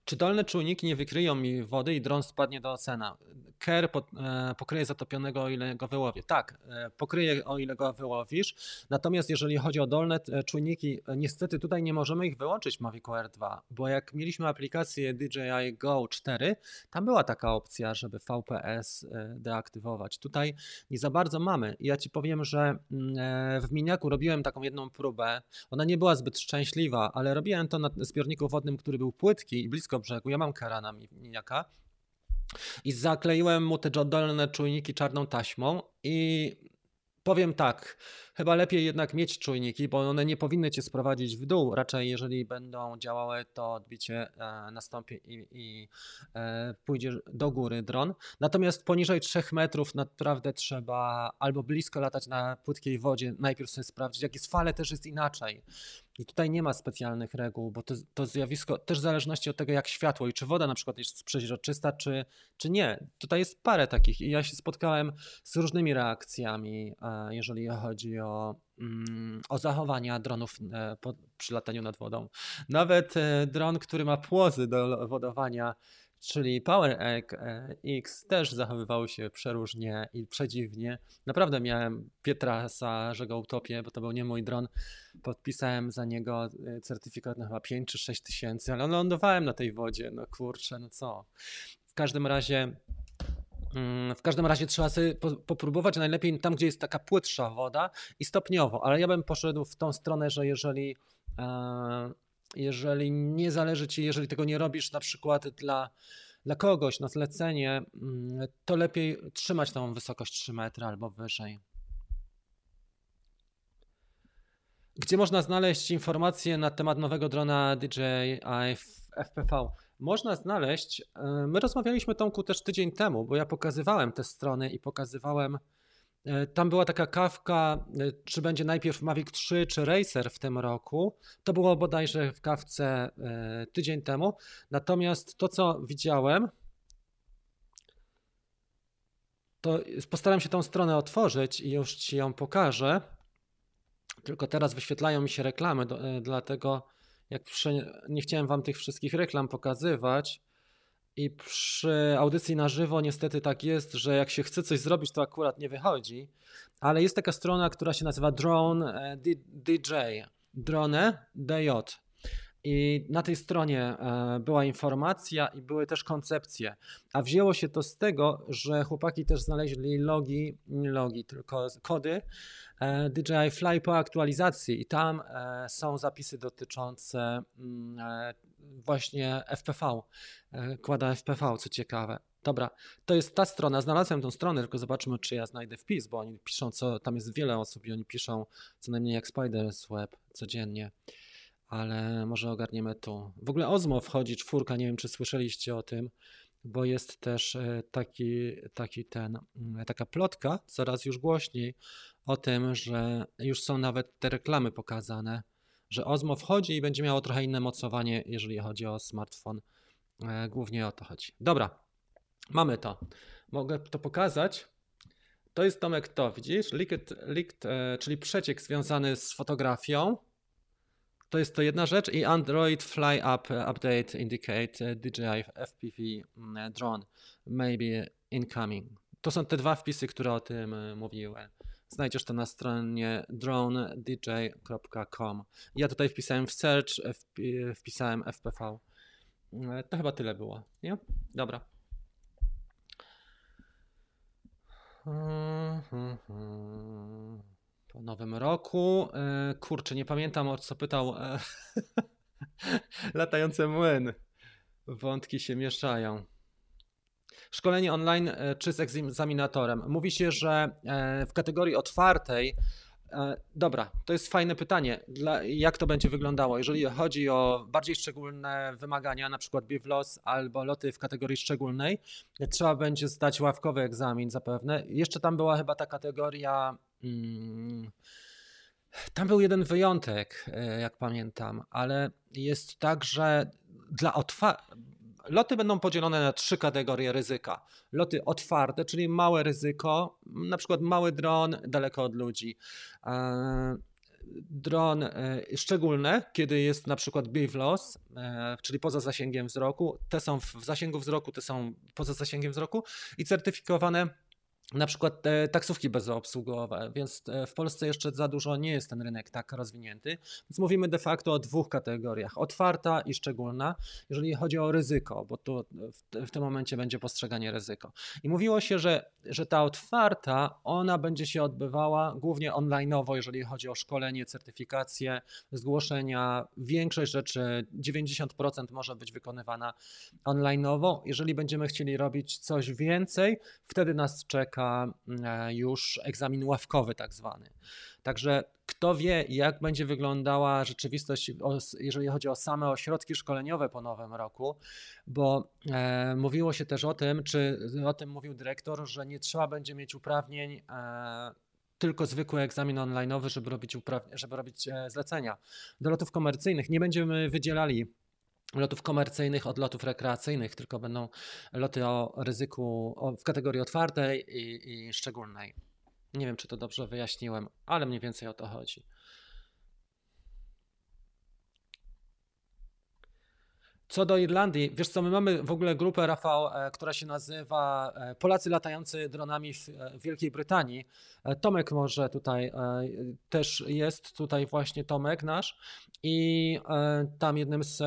Czy dolne czujniki nie wykryją mi wody i dron spadnie do oceana? Ker e, pokryje zatopionego, o ile go wyłowię. Tak, e, pokryje, o ile go wyłowisz. Natomiast jeżeli chodzi o dolne e, czujniki, niestety tutaj nie możemy ich wyłączyć w Mavic Air 2, bo jak mieliśmy aplikację DJI Go 4, tam była taka opcja, żeby VPS deaktywować. Tutaj nie za bardzo mamy. Ja ci powiem, że mm, w Miniaku robiłem taką jedną próbę. Ona nie była zbyt szczęśliwa, ale robiłem to na zbiorniku wodnym, który był płytki i blisko brzegu. Ja mam karana Miniaka. I zakleiłem mu te dolne czujniki czarną taśmą i powiem tak, chyba lepiej jednak mieć czujniki, bo one nie powinny cię sprowadzić w dół. Raczej jeżeli będą działały, to odbicie e, nastąpi i, i e, pójdzie do góry dron. Natomiast poniżej 3 metrów naprawdę trzeba albo blisko latać na płytkiej wodzie, najpierw sobie sprawdzić, jakie jest fale też jest inaczej. I tutaj nie ma specjalnych reguł, bo to, to zjawisko też w zależności od tego, jak światło i czy woda na przykład jest przeźroczysta, czy, czy nie. Tutaj jest parę takich i ja się spotkałem z różnymi reakcjami, jeżeli chodzi o, mm, o zachowania dronów e, przy lataniu nad wodą. Nawet e, dron, który ma płozy do wodowania, czyli Power Egg X też zachowywał się przeróżnie i przedziwnie. Naprawdę miałem Pietrasa, że go utopię, bo to był nie mój dron. Podpisałem za niego certyfikat na chyba 5 czy 6 tysięcy, ale lądowałem na tej wodzie. No kurczę, no co. W każdym razie w każdym razie trzeba sobie popróbować najlepiej tam, gdzie jest taka płytsza woda i stopniowo, ale ja bym poszedł w tą stronę, że jeżeli jeżeli nie zależy ci, jeżeli tego nie robisz na przykład dla, dla kogoś na zlecenie, mm, to lepiej trzymać tą wysokość 3 metry albo wyżej. Gdzie można znaleźć informacje na temat nowego drona DJI FPV? Można znaleźć, e, my rozmawialiśmy Tomku też tydzień temu, bo ja pokazywałem te strony i pokazywałem tam była taka kawka, e, czy będzie najpierw Mavic 3 czy Racer w tym roku. To było bodajże w kawce e, tydzień temu. Natomiast to, co widziałem, to postaram się tą stronę otworzyć i już Ci ją pokażę. Tylko teraz wyświetlają mi się reklamy, dlatego jak nie chciałem Wam tych wszystkich reklam pokazywać, i przy audycji na żywo niestety tak jest, że jak się chce coś zrobić, to akurat nie wychodzi. Ale jest taka strona, która się nazywa Drone e, DJ. Drone DJ. I na tej stronie e, była informacja i były też koncepcje. A wzięło się to z tego, że chłopaki też znaleźli logi, nie logi, tylko kody e, DJI Fly po aktualizacji i tam są zapisy dotyczące mm, właśnie FPV, e, kłada FPV, co ciekawe. Dobra, to jest ta strona, znalazłem tą stronę, tylko zobaczmy, czy ja znajdę wpis, bo oni piszą, co tam jest wiele osób i oni piszą co najmniej jak Spider's Web codziennie, ale może ogarniemy tu. W ogóle Ozmo wchodzi, czwórka, nie wiem, czy słyszeliście o tym, bo jest też e, taki, taki ten, mm, taka plotka, coraz już głośniej o tym, że już są nawet te reklamy pokazane, że Osmo wchodzi i będzie miało trochę inne mocowanie, jeżeli chodzi o smartfon. E, głównie o to chodzi. Dobra, mamy to. Mogę to pokazać. To jest Tomek to, widzisz? Liquid, liquid, e, czyli przeciek związany z fotografią. To jest to jedna rzecz i Android Fly Up Update Indicate DJI FPV mm, Drone Maybe Incoming. To są te dwa wpisy, które o tym e, mówiłem. Znajdziesz to na stronie dronedj.com. Ja tutaj wpisałem w search, wpisałem FPV. E, to chyba tyle było, nie? Dobra. Po nowym roku. E, kurczę, nie pamiętam o co pytał e, *laughs* latający młyn. Wątki się mieszają. Szkolenie online e, czy z egzaminatorem? Mówi się, że w kategorii otwartej Dobra, to jest fajne pytanie. Dla, jak to będzie wyglądało? Jeżeli chodzi o bardziej szczególne wymagania, na przykład BIVLOS albo loty w kategorii szczególnej, trzeba będzie zdać ławkowy egzamin zapewne. Jeszcze tam była chyba ta kategoria. Hmm, tam był jeden wyjątek, jak pamiętam, ale jest tak, że dla otwartych loty będą podzielone na trzy kategorie ryzyka. Loty otwarte, czyli małe ryzyko, na przykład mały dron daleko od ludzi. E, dron e, szczególne, kiedy jest na przykład BIVLOS, e, czyli poza zasięgiem wzroku, te są w zasięgu wzroku, te są poza zasięgiem wzroku i certyfikowane na przykład te taksówki bezobsługowe, więc e, w Polsce jeszcze za dużo nie jest ten rynek tak rozwinięty. Więc mówimy de facto o dwóch kategoriach: otwarta i szczególna, jeżeli chodzi o ryzyko, bo tu w, w tym momencie będzie postrzeganie ryzyko. I mówiło się, że, że ta otwarta, ona będzie się odbywała głównie onlineowo, jeżeli chodzi o szkolenie, certyfikację, zgłoszenia. Większość rzeczy, 90% może być wykonywana onlineowo. Jeżeli będziemy chcieli robić coś więcej, wtedy nas czeka E, już egzamin ławkowy tak zwany. Także kto wie, jak będzie wyglądała rzeczywistość, jeżeli chodzi o same ośrodki szkoleniowe po nowym roku, bo e, mówiło się też o tym, czy o tym mówił dyrektor, że nie trzeba będzie mieć uprawnień e, tylko zwykły egzamin online'owy, żeby robić, żeby robić e, zlecenia. Do lotów komercyjnych nie będziemy wydzielali lotów komercyjnych od lotów rekreacyjnych, tylko będą loty o ryzyku o, w kategorii otwartej i, i szczególnej. Nie wiem, czy to dobrze wyjaśniłem, ale mniej więcej o to chodzi. Co do Irlandii, wiesz co, my mamy w ogóle grupę, Rafał, e, która się nazywa e, Polacy latający dronami w e, Wielkiej Brytanii. Tomek może tutaj też jest, tutaj właśnie Tomek nasz i tam jednym z,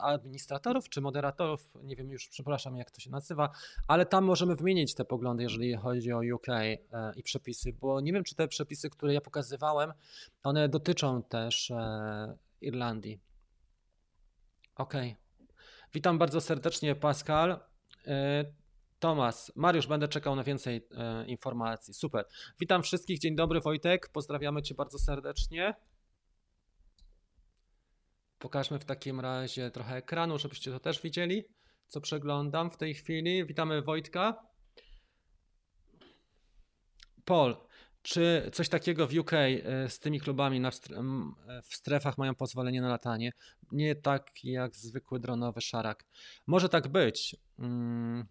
administratorów czy moderatorów, nie wiem już, przepraszam jak to się nazywa, ale tam możemy wymienić te poglądy, jeżeli chodzi o UK i przepisy, bo nie wiem, czy te przepisy, które ja pokazywałem, one dotyczą też Irlandii. Okej. Okay. Witam bardzo serdecznie, Pascal. E, Tomas, Mariusz, będę czekał na więcej e, informacji. Super. Witam wszystkich. Dzień dobry, Wojtek. Pozdrawiamy Cię bardzo serdecznie. Pokażmy w takim razie trochę ekranu, żebyście to też widzieli, co przeglądam w tej chwili. Witamy Wojtka. Paul, czy coś takiego w UK e, z tymi klubami e, w strefach mają pozwolenie na latanie? Nie tak jak zwykły dronowy szarak. Może tak być. Mm,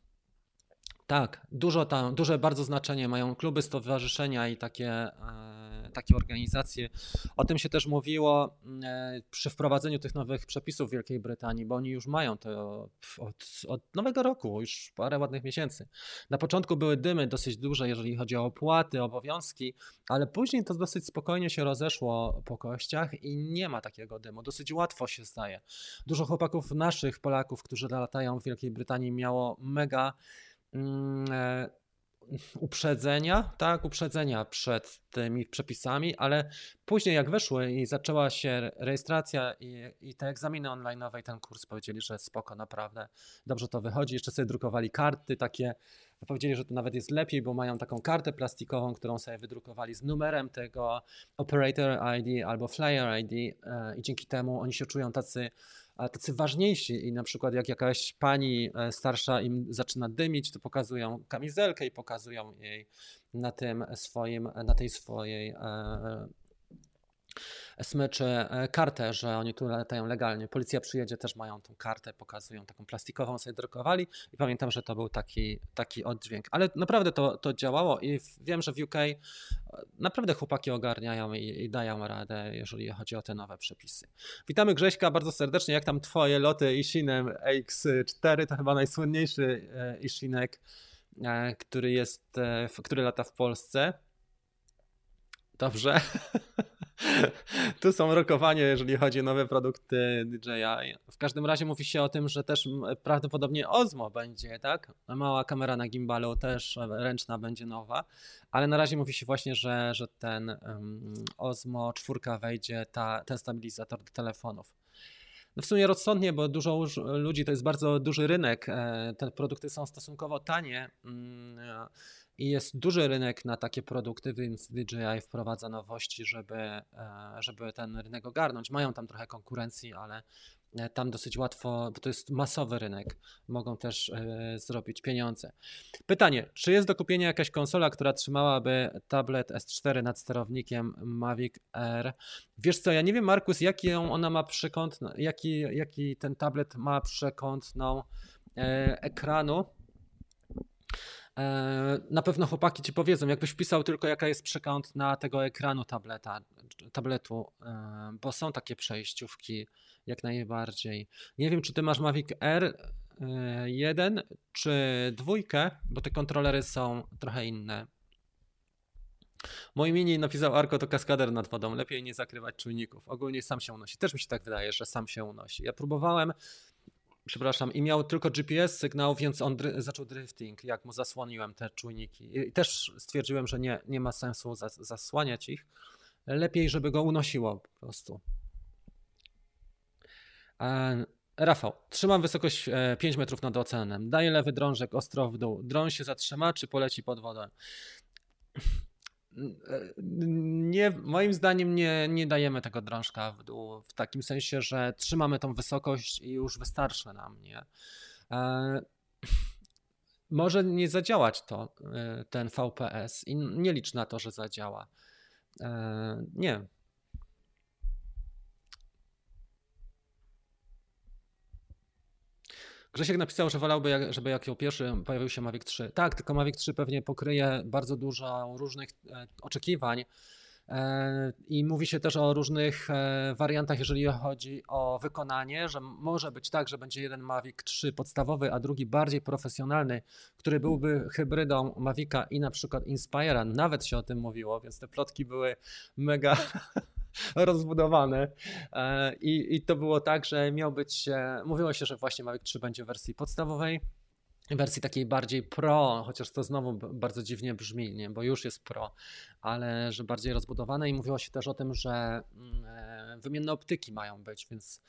tak, dużo tam, duże bardzo znaczenie mają kluby, stowarzyszenia i takie, e, takie organizacje. O tym się też mówiło e, przy wprowadzeniu tych nowych przepisów w Wielkiej Brytanii, bo oni już mają to od, od nowego roku, już parę ładnych miesięcy. Na początku były dymy dosyć duże, jeżeli chodzi o opłaty, obowiązki, ale później to dosyć spokojnie się rozeszło po kościach i nie ma takiego dymu. Dosyć łatwo się staje. Dużo chłopaków naszych, Polaków, którzy latają w Wielkiej Brytanii, miało mega uprzedzenia, tak, uprzedzenia przed tymi przepisami, ale później jak weszły i zaczęła się rejestracja i, i te egzaminy online, i ten kurs powiedzieli, że spoko, naprawdę dobrze to wychodzi. Jeszcze sobie drukowali karty takie, powiedzieli, że to nawet jest lepiej, bo mają taką kartę plastikową, którą sobie wydrukowali z numerem tego operator ID albo flyer ID e, i dzięki temu oni się czują tacy tacy ważniejsi i na przykład jak jakaś pani e, starsza im zaczyna dymić, to pokazują kamizelkę i pokazują jej na tym swoim, na tej swojej e, smyczy e, kartę, że oni tu latają legalnie. Policja przyjedzie, też mają tą kartę, pokazują taką plastikową, sobie drukowali i pamiętam, że to był taki, taki oddźwięk. Ale naprawdę to, to działało i wiem, że w UK e, naprawdę chłopaki ogarniają i, i dają radę, jeżeli chodzi o te nowe przepisy. Witamy Grześka bardzo serdecznie. Jak tam twoje loty Ishinem X4? To chyba najsłynniejszy e, Ishinek, który jest, który lata w Polsce. Dobrze. *laughs* tu są rokowania, jeżeli chodzi o nowe produkty DJI. W każdym razie mówi się o tym, że też prawdopodobnie Osmo będzie, tak? Mała kamera na gimbalu też ręczna będzie nowa, ale na razie mówi się właśnie, że, że ten um, Osmo 4 wejdzie, ta, ten stabilizator do telefonów. No w sumie rozsądnie, bo dużo ludzi to jest bardzo duży rynek. E, te produkty są stosunkowo tanie. Mm, i jest duży rynek na takie produkty, więc DJI wprowadza nowości, żeby, e, żeby ten rynek ogarnąć. Mają tam trochę konkurencji, ale e, tam dosyć łatwo, bo to jest masowy rynek, mogą też e, zrobić pieniądze. Pytanie, czy jest do kupienia jakaś konsola, która trzymałaby tablet S4 nad sterownikiem Mavic Air? Wiesz co, ja nie wiem Markus, jaki ona ma przekąt, jaki, jaki ten tablet ma przekątną ekranu. E, na pewno chłopaki ci powiedzą, jakbyś wpisał tylko jaka jest przekąt na tego ekranu tableta, tabletu, e, bo są takie przejściówki jak najbardziej. Nie wiem, czy ty masz Mavic R 1 czy dwójkę, bo te kontrolery są trochę inne. Mój mini napisał Arko to kaskader nad wodą. Lepiej nie zakrywać czujników. Ogólnie sam się unosi. Też mi się tak wydaje, że sam się unosi. Ja próbowałem przepraszam, i miał tylko GPS sygnał, więc on dry zaczął drifting, jak mu zasłoniłem te czujniki. I też stwierdziłem, że nie, nie ma sensu zas zasłaniać ich. Lepiej, żeby go unosiło po prostu. E Rafał, trzymam wysokość 5 e, metrów nad oceanem. Daję lewy drążek ostro w dół. Dron się zatrzyma, czy poleci pod wodę? Nie, moim zdaniem nie, nie dajemy tego drążka w dół, w takim sensie, że trzymamy tą wysokość i już wystarczy nam, nie? E, może nie zadziałać to, e, ten VPS i nie licz na to, że zadziała. E, nie, Grzesiek napisał, że wolałby, żeby jako pierwszy pojawił się Mavic 3. Tak, tylko Mavic 3 pewnie pokryje bardzo dużo różnych e, oczekiwań. E, I mówi się też o różnych e, wariantach, jeżeli chodzi o wykonanie, że może być tak, że będzie jeden Mavic 3 podstawowy, a drugi bardziej profesjonalny, który byłby hybrydą Mavica i na przykład Inspira. Nawet się o tym mówiło, więc te plotki były mega *laughs* *laughs* rozbudowane. E, I, I to było tak, że miał być, e, mówiło się, że właśnie Mavic 3 będzie w wersji podstawowej, wersji takiej bardziej pro, chociaż to znowu bardzo dziwnie brzmi, nie? bo już jest pro, ale że bardziej rozbudowane i mówiło się też o tym, że mm, e, wymienne optyki mają być, więc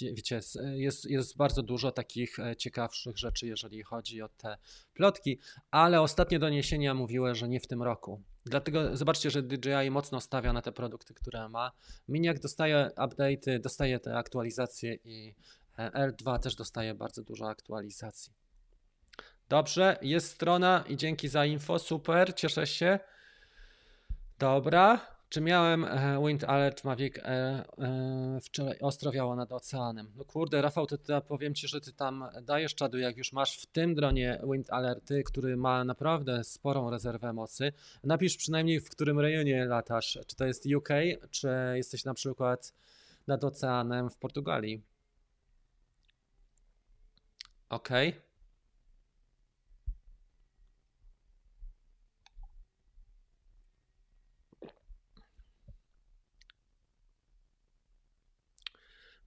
wiecie, jest, jest bardzo dużo takich ciekawszych rzeczy, jeżeli chodzi o te plotki, ale ostatnie doniesienia mówiły, że nie w tym roku. Dlatego zobaczcie, że DJI mocno stawia na te produkty, które ma. Miniak dostaje update'y, dostaje te aktualizacje i e, R2 też dostaje bardzo dużo aktualizacji. Dobrze, jest strona i dzięki za info, super, cieszę się. Dobra, czy miałem e, Wind Alert Mavic e, e, wczoraj ostrowiało nad oceanem? No kurde, Rafał, ty, ty, powiem ci, że ty tam dajesz czadu, jak już masz w tym dronie Wind Alerty, który ma naprawdę sporą rezerwę mocy. Napisz przynajmniej w którym rejonie latasz. Czy to jest UK, czy jesteś na przykład nad oceanem w Portugalii? Okej. Okay.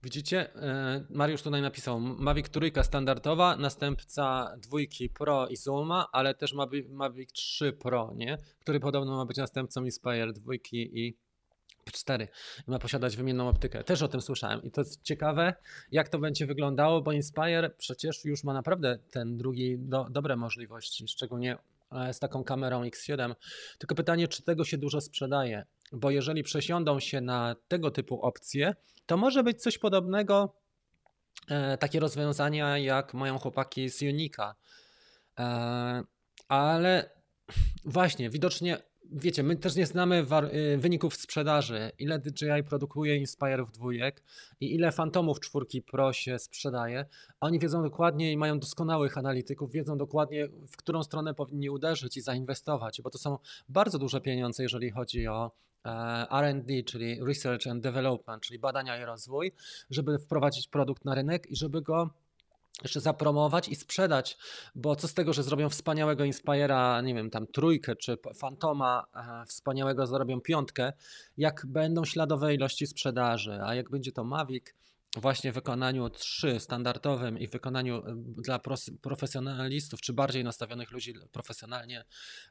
Widzicie, e, Mariusz tutaj napisał Mavic Trójka standardowa, następca dwójki Pro i Zooma, ale też Mavic 3 Pro, nie? który podobno ma być następcą Inspire dwójki i 4 i ma posiadać wymienną optykę. Też o tym słyszałem i to jest ciekawe, jak to będzie wyglądało, bo Inspire przecież już ma naprawdę ten drugi do, dobre możliwości, szczególnie e, z taką kamerą X7. Tylko pytanie, czy tego się dużo sprzedaje? Bo jeżeli przesiądą się na tego typu opcje, to może być coś podobnego, e, takie rozwiązania jak mają chłopaki z Unika. E, ale właśnie, widocznie, wiecie, my też nie znamy y, wyników sprzedaży, ile DJI produkuje Inspire'ów dwójek i ile Fantomów czwórki Pro się sprzedaje. Oni wiedzą dokładnie i mają doskonałych analityków, wiedzą dokładnie, w którą stronę powinni uderzyć i zainwestować, bo to są bardzo duże pieniądze, jeżeli chodzi o RD, czyli Research and Development, czyli badania i rozwój, żeby wprowadzić produkt na rynek i żeby go jeszcze zapromować i sprzedać, bo co z tego, że zrobią wspaniałego Inspira, nie wiem, tam trójkę czy Fantoma e, wspaniałego zrobią piątkę, jak będą śladowe ilości sprzedaży, a jak będzie to Mavic, właśnie w wykonaniu 3 standardowym i w wykonaniu e, dla profesjonalistów, czy bardziej nastawionych ludzi profesjonalnie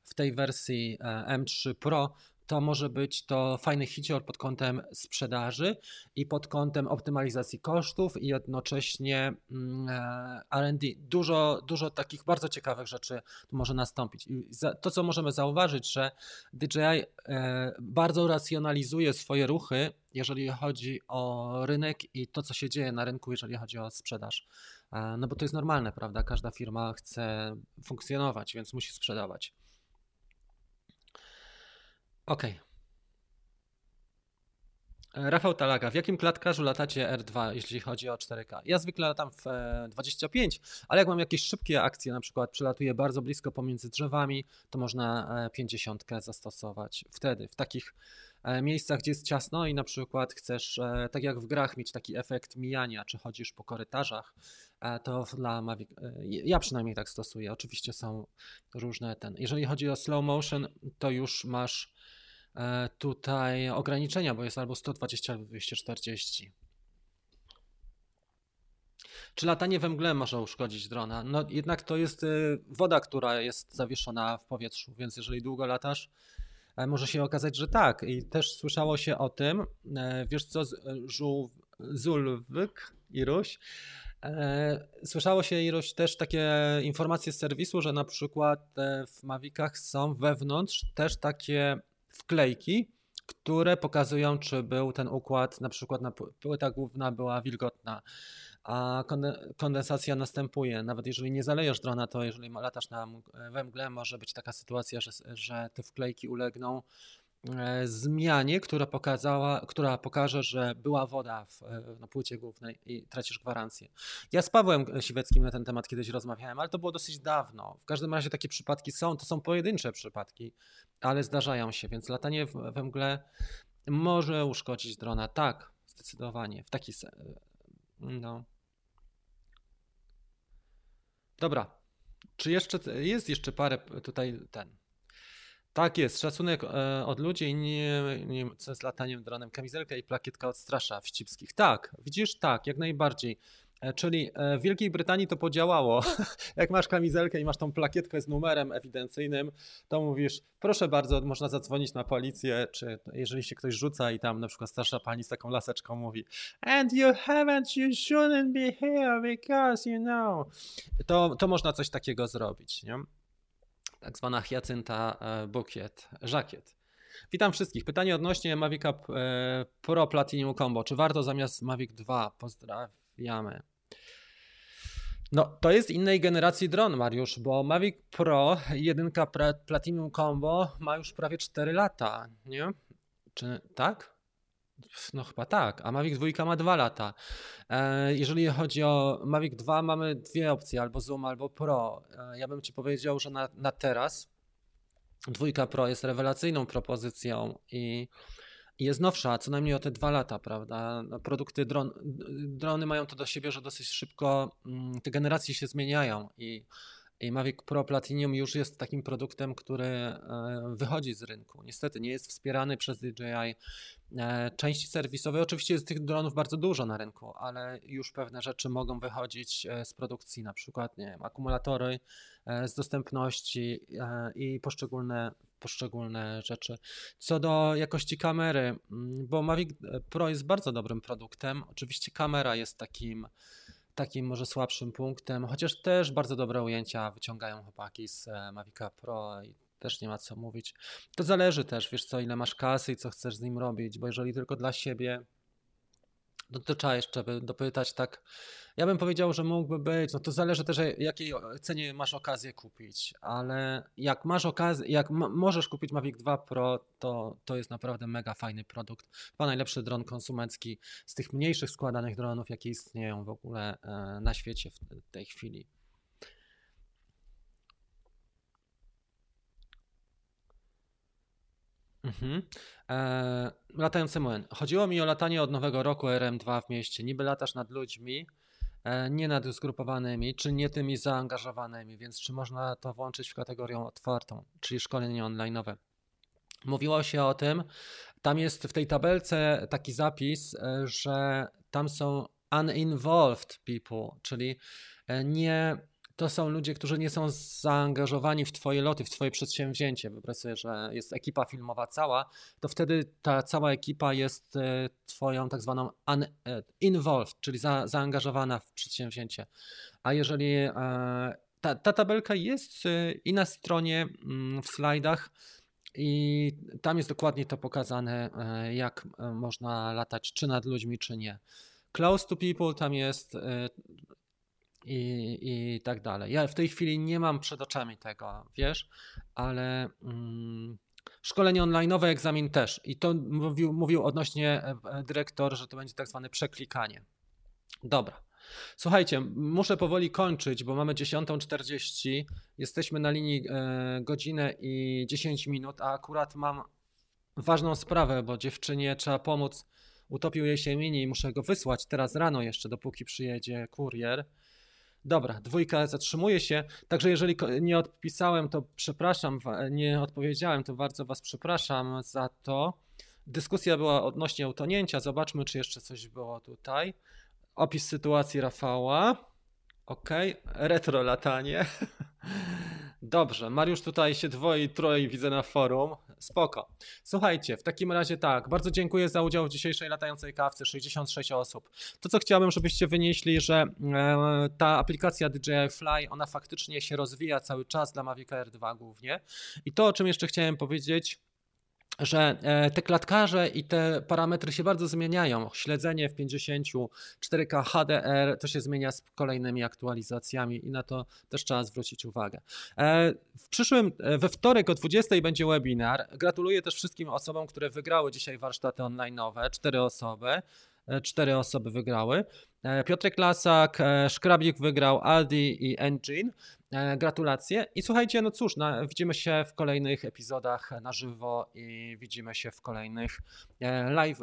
w tej wersji M3 Pro, to może być to fajny hicior pod kątem sprzedaży i pod kątem optymalizacji kosztów i jednocześnie mm, e, R&D. Dużo, dużo takich bardzo ciekawych rzeczy tu może nastąpić. I to, co możemy zauważyć, że DJI e, bardzo racjonalizuje swoje ruchy, jeżeli chodzi o rynek i to, co się dzieje na rynku, jeżeli chodzi o sprzedaż. E, no bo to jest normalne, prawda? Każda firma chce funkcjonować, więc musi sprzedawać. Ok. E, Rafał Talaga, w jakim klatkarzu latacie R2, jeśli chodzi o 4K? Ja zwykle latam w 25, e, ale jak mam jakieś szybkie akcje, na przykład przylatuję bardzo blisko pomiędzy drzewami, to można 50 zastosować. Wtedy, w takich miejscach, gdzie jest ciasno i na przykład chcesz, tak jak w grach, mieć taki efekt mijania, czy chodzisz po korytarzach, to dla Mavic, e, ja przynajmniej tak stosuję. Oczywiście są różne ten. Jeżeli chodzi o slow motion, to już masz e, tutaj ograniczenia, bo jest albo 120, albo 240. Czy latanie we mgle może uszkodzić drona? No jednak to jest e, woda, która jest zawieszona w powietrzu, więc jeżeli długo latasz, może się okazać, że tak. I też słyszało się o tym, wiesz co, Zulwyk i Ruś, E, słyszało się ilość też takie informacje z serwisu, że na przykład w Mavicach są wewnątrz też takie wklejki, które pokazują, czy był ten układ, na przykład na płyta główna była wilgotna, a kondensacja następuje. Nawet jeżeli nie zalejesz drona, to jeżeli latasz na, we mgle, może być taka sytuacja, że, że te wklejki ulegną zmianie, która, pokazała, która pokaże, że była woda w, e, na płycie głównej i tracisz gwarancję. Ja z Pawłem Siweckim na ten temat kiedyś rozmawiałem, ale to było dosyć dawno. W każdym razie takie przypadki są, to są pojedyncze przypadki, ale zdarzają się, więc latanie we mgle może uszkodzić drona. Tak, zdecydowanie. W taki no. Dobra. Czy jeszcze jest jeszcze parę tutaj ten tak jest, szacunek e, od ludzi, nie, nie co z lataniem dronem, kamizelka i plakietka odstrasza wścibskich. Tak, widzisz, tak, jak najbardziej. E, czyli e, w Wielkiej Brytanii to podziałało. *laughs* Jak masz kamizelkę i masz tą plakietkę z numerem ewidencyjnym, to mówisz, proszę bardzo, można zadzwonić na policję, czy jeżeli się ktoś rzuca i tam na przykład starsza pani z taką laseczką mówi and you haven't, you shouldn't be here because you know. To, to można coś takiego zrobić, nie? Tak zwana hiacynta e, bukiet, żakiet. Witam wszystkich. Pytanie odnośnie Mavica e, Pro Platinum Combo. Czy warto zamiast Mavic 2? Pozdrawiamy. No, to jest innej generacji dron, Mariusz, bo Mavic Pro 1 Platinum Combo ma już prawie 4 lata, nie? Czy tak? No chyba tak, a Mavic 2 ma 2 lata. E, jeżeli chodzi o Mavic 2, mamy dwie opcje, albo Zoom, albo Pro. E, ja bym Ci powiedział, że na, na teraz dwójka Pro jest rewelacyjną propozycją i jest nowsza, co najmniej o te dwa lata, prawda? No, produkty dron, drony mają to do siebie, że dosyć szybko mm, te generacje się zmieniają i i Mavic Pro Platinum już jest takim produktem, który e, wychodzi z rynku. Niestety nie jest wspierany przez DJI. E, części serwisowe, oczywiście jest tych dronów bardzo dużo na rynku, ale już pewne rzeczy mogą wychodzić e, z produkcji, na przykład nie wiem, akumulatory z dostępności i poszczególne, poszczególne rzeczy. Co do jakości kamery, mm, bo Mavic Pro jest bardzo dobrym produktem, oczywiście kamera jest takim takim może słabszym punktem, chociaż też bardzo dobre ujęcia wyciągają chłopaki z e, Mavica Pro i też nie ma co mówić. To zależy też, wiesz co, ile masz kasy i co chcesz z nim robić, bo jeżeli tylko dla siebie, no to trzeba jeszcze by dopytać tak. Ja bym powiedział, że mógłby być, no to zależy też jakiej cenie masz okazję kupić, ale jak masz okazję, jak możesz kupić Mavic 2 Pro, to, to jest naprawdę mega fajny produkt. Chyba najlepszy dron konsumencki z tych mniejszych składanych dronów, jakie istnieją w ogóle e, na świecie w tej chwili. Mhm. Eee, latający młyn. Chodziło mi o latanie od nowego roku RM2 w mieście. Niby latasz nad ludźmi, e, nie nad zgrupowanymi, czy nie tymi zaangażowanymi, więc czy można to włączyć w kategorię otwartą, czyli szkolenie online'owe. Mówiło się o tym, tam jest w tej tabelce taki zapis, e, że tam są uninvolved people, czyli e, nie to są ludzie, którzy nie są zaangażowani w Twoje loty, w Twoje przedsięwzięcie. Wyobraź sobie, że jest ekipa filmowa cała, to wtedy ta cała ekipa jest e, Twoją tak zwaną un, e, involved, czyli za, zaangażowana w przedsięwzięcie. A jeżeli e, ta, ta tabelka jest i na stronie, mm, w slajdach, i tam jest dokładnie to pokazane, jak można latać, czy nad ludźmi, czy nie. Close to people tam jest i, i tak dalej. Ja w tej chwili nie mam przed oczami tego, wiesz, ale mm, szkolenie online'owe, egzamin też. I to mówił, mówił odnośnie e, e, dyrektor, że to będzie tak zwane przeklikanie. Dobra. Słuchajcie, muszę powoli kończyć, bo mamy 10.40. Jesteśmy na linii e, godzinę i 10 minut, a akurat mam ważną sprawę, bo dziewczynie trzeba pomóc. Utopił jej się mini i muszę go wysłać teraz rano jeszcze, dopóki przyjedzie kurier. Dobra, dwójka zatrzymuje się, także jeżeli nie odpisałem, to przepraszam, nie odpowiedziałem, to bardzo Was przepraszam za to. Dyskusja była odnośnie utonięcia, zobaczmy, czy jeszcze coś było tutaj. Opis sytuacji Rafała. Ok, retro latanie. *laughs* Dobrze, Mariusz tutaj się dwoi, troje widzę na forum. Spoko. Słuchajcie, w takim razie tak, bardzo dziękuję za udział w dzisiejszej latającej kawce, 66 osób. To co chciałbym, żebyście wynieśli, że e, ta aplikacja DJI Fly, ona faktycznie się rozwija cały czas dla Mavic Air 2 głównie. I to, o czym jeszcze chciałem powiedzieć, że e, te klatkarze i te parametry się bardzo zmieniają. Śledzenie w 50, 4K HDR to się zmienia z kolejnymi aktualizacjami i na to też trzeba zwrócić uwagę. E, W przyszłym, e, we wtorek o 20 będzie webinar. Gratuluję też wszystkim osobom, które wygrały dzisiaj warsztaty online'owe. Cztery osoby. Cztery osoby wygrały. E, Piotrek Lasak, e, Szkrabik wygrał, Aldi i Engine. E, Gratulacje. I słuchajcie, no cóż, na, widzimy się w kolejnych epizodach na żywo i widzimy się w kolejnych live,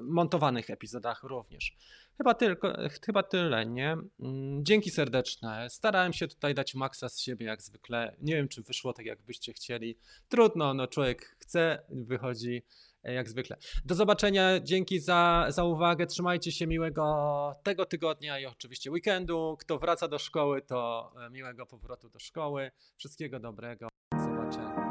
montowanych epizodach również. Chyba tylko, chyba tyle, nie? Mm, Dzięki serdeczne. Starałem się tutaj dać maksa z siebie jak zwykle. Nie wiem, czy wyszło tak, jak byście chcieli. Trudno, no człowiek chce, wychodzi jak zwykle. Do zobaczenia, dzięki za, za uwagę. Trzymajcie się miłego tego tygodnia i oczywiście weekendu. Kto wraca do szkoły, to e, miłego powrotu do szkoły. Wszystkiego dobrego. Do zobaczenia.